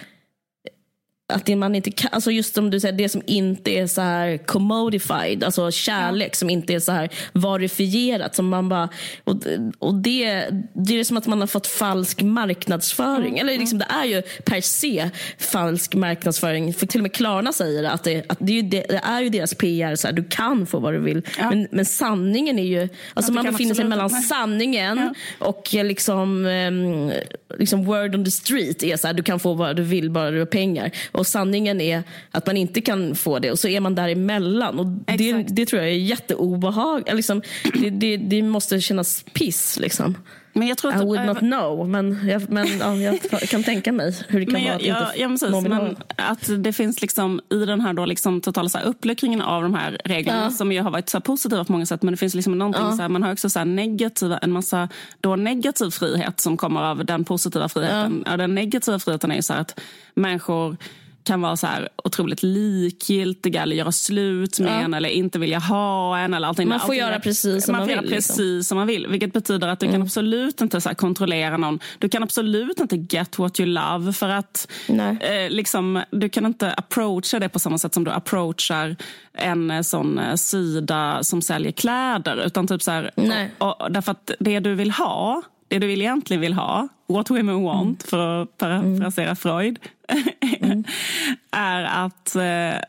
att man inte kan, alltså just som du säger, det som inte är så här commodified, alltså kärlek som inte är så här varifierat. Som man bara, och, och det, det är som att man har fått falsk marknadsföring. Eller liksom, det är ju per se falsk marknadsföring. För till och med Klarna säger att det, att det, är, ju det, är ju deras PR, så här, du kan få vad du vill. Ja. Men, men sanningen är ju, alltså man befinner sig mellan sanningen ja. och liksom, um, liksom word on the street är så här, du kan få vad du vill bara du har pengar. Och sanningen är att man inte kan få det och så är man däremellan. Och det, det tror jag är jätteobehagligt. Liksom, det, det, det måste kännas piss. Liksom. Men jag tror att, I would not know, men, jag, men ja, jag kan tänka mig hur det kan vara att jag, inte ja, precis, men Att det finns liksom i den här då liksom totala så här uppluckringen av de här reglerna ja. som ju har varit så positiva på många sätt men det finns liksom någonting ja. så här, man har också så negativa, en massa då negativ frihet som kommer av den positiva friheten. Ja. den negativa friheten är ju så att människor kan vara så här otroligt likgiltiga eller göra slut med ja. en eller inte vilja ha en. Eller allting. Man får allting göra precis som man, man vill. Göra precis liksom. som man vill. Vilket betyder att du mm. kan absolut inte så kontrollera någon. Du kan absolut inte get what you love. För att eh, liksom, du kan inte approacha det på samma sätt som du approachar en eh, sån eh, sida som säljer kläder. Utan typ så här, och, och, därför att det du vill ha det du egentligen vill ha, what women want, mm. för att parafrasera mm. Freud, mm. Är att eh,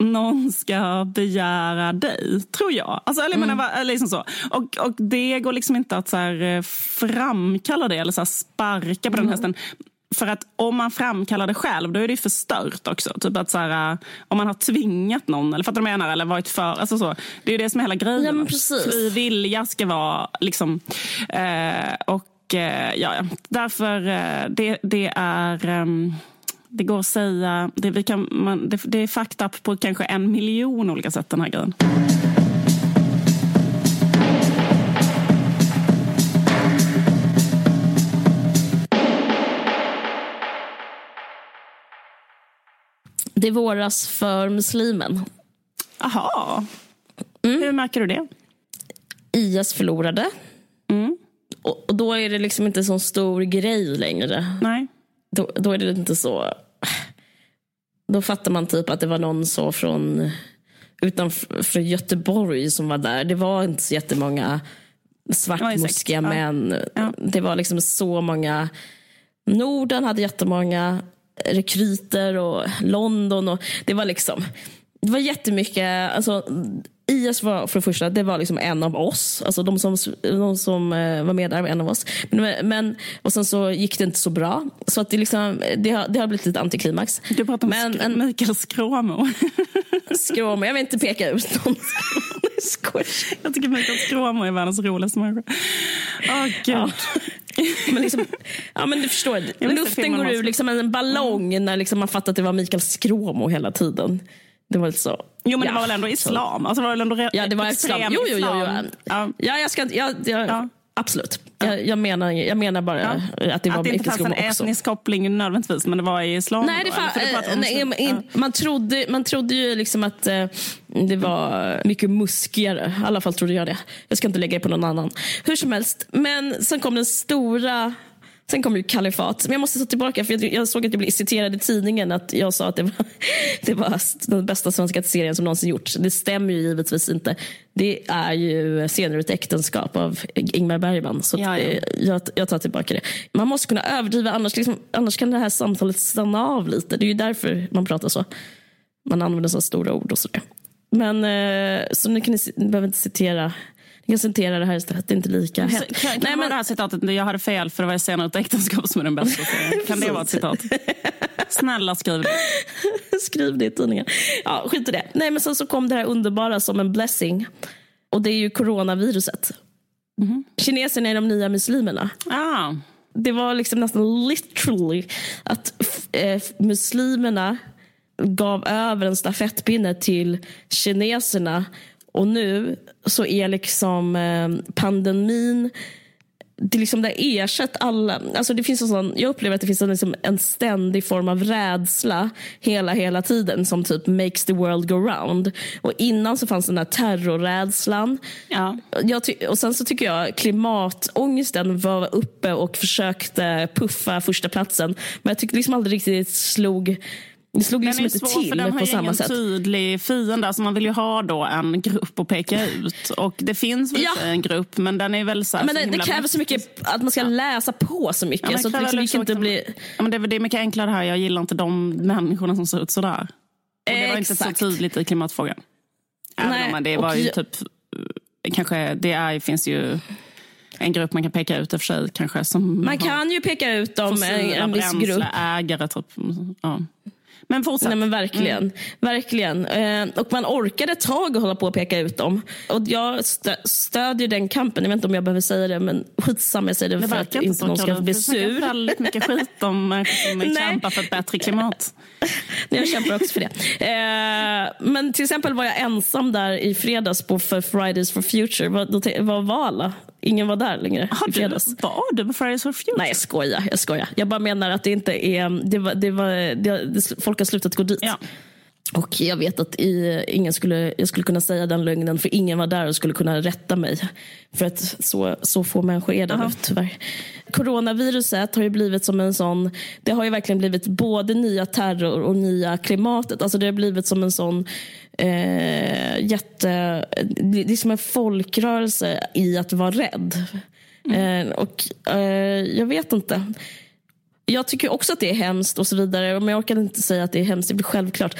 någon ska begära dig, tror jag. Alltså, eller, mm. menar, liksom så. Och, och det går liksom inte att så här, eh, framkalla det eller så här, sparka på den mm. hästen. För att om man framkallar det själv, då är det förstört också. Typ att så här, om man har tvingat någon, eller fattar du vad jag menar? Eller varit för, alltså så. Det är det som är hela grejen. Ja, men precis. Fri vilja ska vara liksom... Eh, och eh, ja, därför, eh, det, det är... Det går att säga, det, vi kan, man, det, det är fucked up på kanske en miljon olika sätt den här grejen. Det våras för muslimen. Aha. Mm. Hur märker du det? IS förlorade. Mm. Och, och, då är det liksom inte så stor grej längre. Nej. Då, då är det inte så... Då fattar man typ att det var någon så från utanför Göteborg som var där. Det var inte så jättemånga svartmuskiga män. Ja. Det var liksom så många. Norden hade jättemånga rekryter och London. Och det var liksom det var jättemycket, alltså, IS var för det första, det var liksom en av oss. Alltså de som, de som eh, var med där var en av oss. Men, men, och sen så gick det inte så bra. Så att det, liksom, det, har, det har blivit lite antiklimax. Du pratar om men, en, Mikael Skråmo. Skråmo, jag vill inte peka ut någon. jag tycker Mikael Skråmo är världens roligaste människa. Oh, Ja. Men, liksom, ja, men du förstår, luften går ur liksom en ballong mm. när liksom man fattar att det var Mikael Skråmo hela tiden. Det var lite så. Jo men ja, det var väl ändå islam? Alltså, det var väl ändå ja det var islam. Jo, jo, jo, jo. Ja. ja, jag ska, ja, ja, Absolut. Jag, jag, menar, jag menar bara ja. att det var Att det inte fanns en etnisk koppling nödvändigtvis, men det var i islam? Nej, det fan, nej in, man, trodde, man trodde ju liksom att äh, det var mycket muskigare. I alla fall trodde jag det. Jag ska inte lägga det på någon annan. Hur som helst. Men sen kom den stora Sen kom ju kalifat. Men jag måste ta tillbaka, för jag, såg att jag blev citerad i tidningen att jag sa att det var, det var den bästa svenska serien som någonsin gjorts. Det stämmer ju givetvis inte. Det är ju Senare ett äktenskap av Ingmar Bergman. Så ja, ja. Jag, jag, tar tillbaka det. Man måste kunna överdriva, annars, liksom, annars kan det här samtalet stanna av lite. Det är ju därför man pratar så. Man använder så stora ord och sådär. Men, eh, så nu kan ni, ni behöver inte citera Jag kan citera det här istället, det är inte lika hett. Kan, kan Nej, men... det här citatet, jag hade fel för det var senare ett äktenskap som är den bästa serien. Kan det vara ett citat? Snälla skriv det. skriv det i tidningen. Ja, skit i det. Nej, men sen så kom det här underbara som en blessing. Och det är ju coronaviruset. Mm. Kineserna är de nya muslimerna. Ah. Det var liksom nästan literally att eh, muslimerna gav över en stafettpinne till kineserna och nu så är liksom eh, pandemin det, liksom, det ersatt alla... Alltså det finns en sån, jag upplever att det finns en, liksom, en ständig form av rädsla hela, hela tiden som typ makes the world go round. Och innan så fanns den här terrorrädslan. Ja. Jag och sen så tycker jag klimatångesten var uppe och försökte puffa första platsen Men jag tyckte liksom aldrig riktigt slog det slog liksom inte till den har samma sätt. tydlig fiende. Alltså man vill ju ha då en grupp att peka ut. Och det finns väl ja. en grupp men den är väl så Men det, det kräver så mycket att man ska ja. läsa på så mycket. Ja, så det, liksom inte bli... ja, men det, det är mycket enklare här. Jag gillar inte de människorna som ser ut sådär. Och det var inte så tydligt i klimatfrågan. Även Nej, om det var ju typ... Kanske, det är, finns ju en grupp man kan peka ut i och för sig. Kanske, som man kan ju peka ut dem, en, en viss grupp. ägare typ. Ja. Men fortsätt. Nej, men verkligen. Mm. verkligen. Eh, och man orkade ett tag att hålla på och peka ut dem. Och jag stö stödjer den kampen. Jag vet inte om jag behöver säga det, men skitsamma jag säger det, det för att inte någon ska bli sur. Du väldigt mycket skit om människor som kämpar för ett bättre klimat. jag kämpar också för det. Eh, men till exempel var jag ensam där i fredags på för Fridays for Future. Var, var var alla? Ingen var där längre Har. Du, var du på Fridays for Future? Nej, jag skojar. Jag skojar. Jag bara menar att det inte är... Det var, det var, det, det, folk har slutat gå dit. Ja. Och jag vet att i, ingen skulle, jag skulle kunna säga den lögnen för ingen var där och skulle kunna rätta mig. För att så, så få människor är det nu tyvärr. Coronaviruset har ju blivit som en sån, det har ju verkligen blivit både nya terror och nya klimatet. Alltså det har blivit som en sån eh, jätte, det är som en folkrörelse i att vara rädd. Mm. Eh, och eh, jag vet inte jag tycker också att det är hemskt och så vidare. Men jag orkar inte säga att det är hemskt, det blir självklart.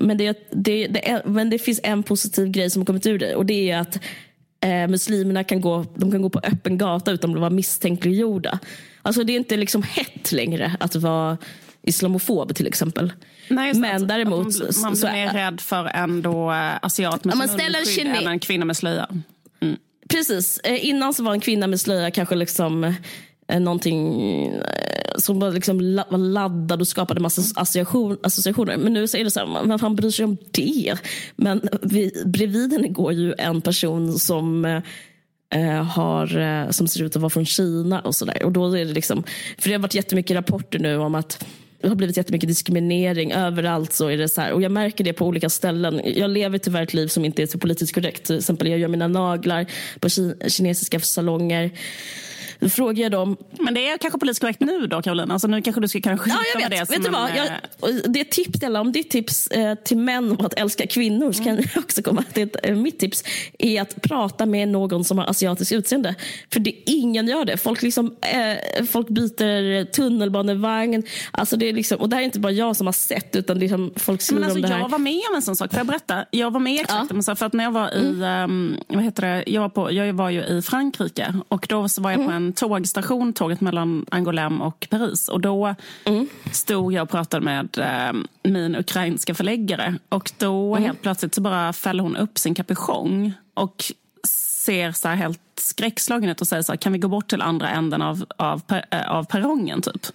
Men det, det, det är, men det finns en positiv grej som har kommit ur det och det är att eh, muslimerna kan gå, de kan gå på öppen gata utan att vara misstänkliggjorda. Alltså det är inte liksom hett längre att vara islamofob till exempel. Nej, men däremot... Man, man blir mer rädd för en då, asiat med munskydd än en kvinna med slöja. Mm. Precis. Eh, innan så var en kvinna med slöja kanske liksom Eh, någonting eh, som var liksom laddad och skapade massa association, associationer. Men nu så är det så här, vem fan bryr sig om det? Men vi, bredvid henne går ju en person som eh, har, som ser ut att vara från Kina och sådär. Och då är det liksom, för det har varit jättemycket rapporter nu om att det har blivit jättemycket diskriminering. Överallt så är det så här. Och jag märker det på olika ställen. Jag lever tyvärr ett liv som inte är så politiskt korrekt. Till exempel jag gör mina naglar på kinesiska salonger. Då frågar jag dem. Men det är kanske politiskt korrekt nu då Karolina? Alltså nu kanske du ska kanske ja, jag vet. det vet du vad? Jag, eh, det är tips, eller om ditt tips eh, till män om att älska kvinnor så kan mm. jag också komma till eh, mitt tips är att prata med någon som har asiatiskt utseende. För det, ingen gör det. Folk, liksom, eh, folk byter tunnelbanevagn. Alltså det är liksom, och det här är inte bara jag som har sett utan liksom folk skriver alltså, om det här. Jag var med om en sån sak. Får jag berätta? Jag var med exakt ja. för att när jag var i, mm. um, vad heter det? Jag var, på, jag var ju i Frankrike och då var jag på mm. En tågstation, tåget mellan Angoulême och Paris. Och då mm. stod jag och pratade med eh, min ukrainska förläggare. Och då mm. helt plötsligt så bara fäller hon upp sin kapuschong och ser så helt skräckslagen ut och säger så här, kan vi gå bort till andra änden av, av, äh, av perrongen typ?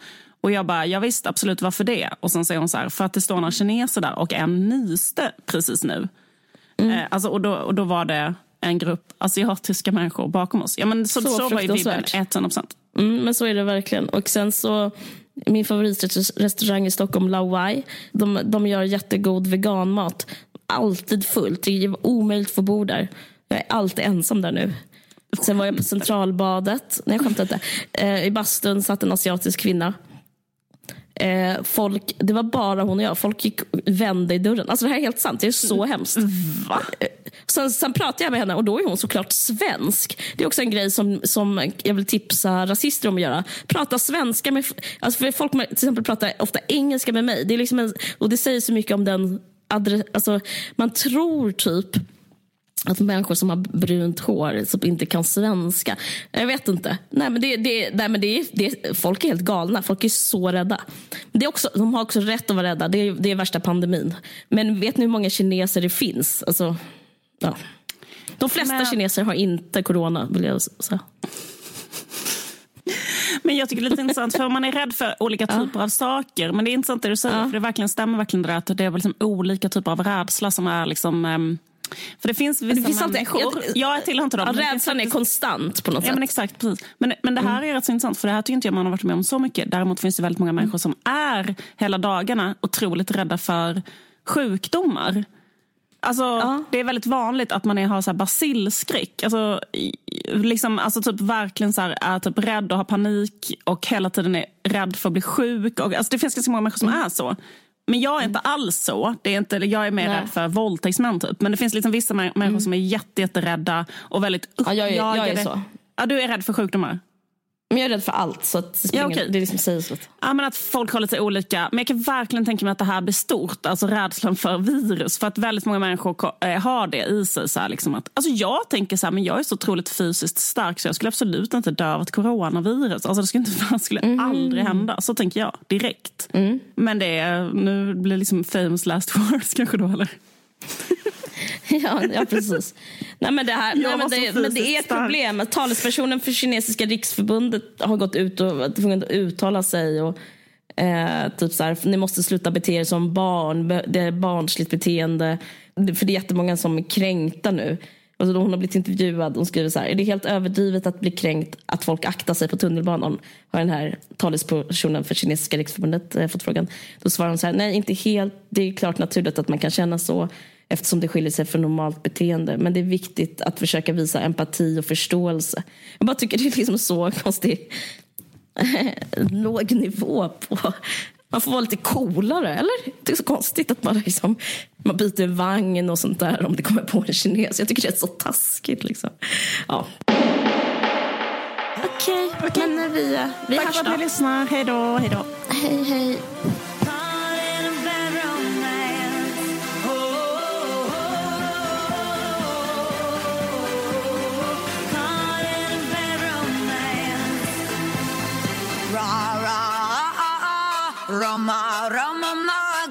Och jag bara, ja visst absolut, varför det? Och sen säger hon så här, för att det står några kineser där och en nyste precis nu. Mm. Eh, alltså, och, då, och då var det en grupp asiatiska människor bakom oss. Ja, men så, så, så var ju vibben 100 Mm, men så är det verkligen. Och sen så min favoritrestaurang i Stockholm, Lawai. De, de gör jättegod veganmat. Alltid fullt. Det är omöjligt att få bo där. Jag är alltid ensam där nu. Sen var jag på Centralbadet. Nej, jag skämtar inte. Eh, I bastun satt en asiatisk kvinna. Eh, folk, det var bara hon och jag. Folk gick vände i dörren. Alltså det här är helt sant. Det är så hemskt. Va? Eh, sen, sen pratade jag med henne och då är hon såklart svensk. Det är också en grej som, som jag vill tipsa rasister om att göra. Prata svenska med... Alltså för folk till exempel pratar ofta engelska med mig. Det är liksom en, och det säger så mycket om den... Adre, alltså, man tror typ att människor som har brunt hår typ inte kan svenska. Jag vet inte. Nej, men det, det, nej, men det, det, folk är helt galna. Folk är så rädda. Det är också, de har också rätt att vara rädda. Det är, det är värsta pandemin. Men vet ni hur många kineser det finns? Alltså, ja. De flesta men... kineser har inte corona, vill jag säga. Men jag tycker det är lite intressant, för man är rädd för olika typer ja. av saker. Men det är intressant det du säger, ja. för det verkligen stämmer verkligen det att det är liksom olika typer av rädsla som är liksom um, för det finns vissa det finns människor, alltid, jag, jag tillhör inte dem. Ja, rädslan är konstant på något ja, sätt. Men exakt, precis. Men, men det här mm. är rätt så intressant för det här tycker inte jag man har varit med om så mycket. Däremot finns det väldigt många människor som är hela dagarna otroligt rädda för sjukdomar. Alltså, ja. Det är väldigt vanligt att man är, har så här basilskräck. Alltså, liksom, alltså typ verkligen så här, är typ rädd och har panik och hela tiden är rädd för att bli sjuk. Och, alltså, det finns ganska många människor som mm. är så. Men jag är inte alls så. Det är inte, jag är mer rädd för våldtäktsmän. Typ. Men det finns liksom vissa människor mm. som är jätterädda och väldigt uppjagade. Ja, jag, är, jag är så. Ja, du är rädd för sjukdomar? Men jag är rädd för allt. Så att det, ja, okay. det liksom säger så. Ja, men att folk har lite olika. Men jag kan verkligen tänka mig att det här blir stort. Alltså rädslan för virus. För att väldigt många människor eh, har det i sig. Så liksom att, alltså jag tänker så här, men jag är så otroligt fysiskt stark så jag skulle absolut inte dö av ett coronavirus. Alltså det skulle, inte, det skulle mm. aldrig hända. Så tänker jag direkt. Mm. Men det är, nu blir det liksom famous last words kanske då eller? ja, ja, precis. Nej, men det, här, nej, men det, men det är ett problem. Talespersonen för kinesiska riksförbundet har gått ut och tvungen att uttala sig. Och, eh, typ så här, ni måste sluta bete er som barn. Det är barnsligt beteende. För det är jättemånga som är kränkta nu. Alltså hon har blivit intervjuad. Hon skriver så här. Är det helt överdrivet att bli kränkt att folk aktar sig på tunnelbanan? Har den här talespersonen för kinesiska riksförbundet eh, fått frågan. Då svarar hon så här. Nej, inte helt. Det är klart naturligt att man kan känna så eftersom det skiljer sig från normalt beteende. Men det är viktigt att försöka visa empati och förståelse. Jag bara tycker det är liksom så konstig låg nivå på man får vara lite coolare, eller? Det är så konstigt att man, liksom, man byter vagn och sånt där om det kommer på en kines. Jag tycker det är så taskigt. Liksom. Ja. Okej, okay, okay. men vi, vi Tack hörs då. Tack för att ni lyssnar. Hej då. Hej. Hej, Roma, Roma, ma,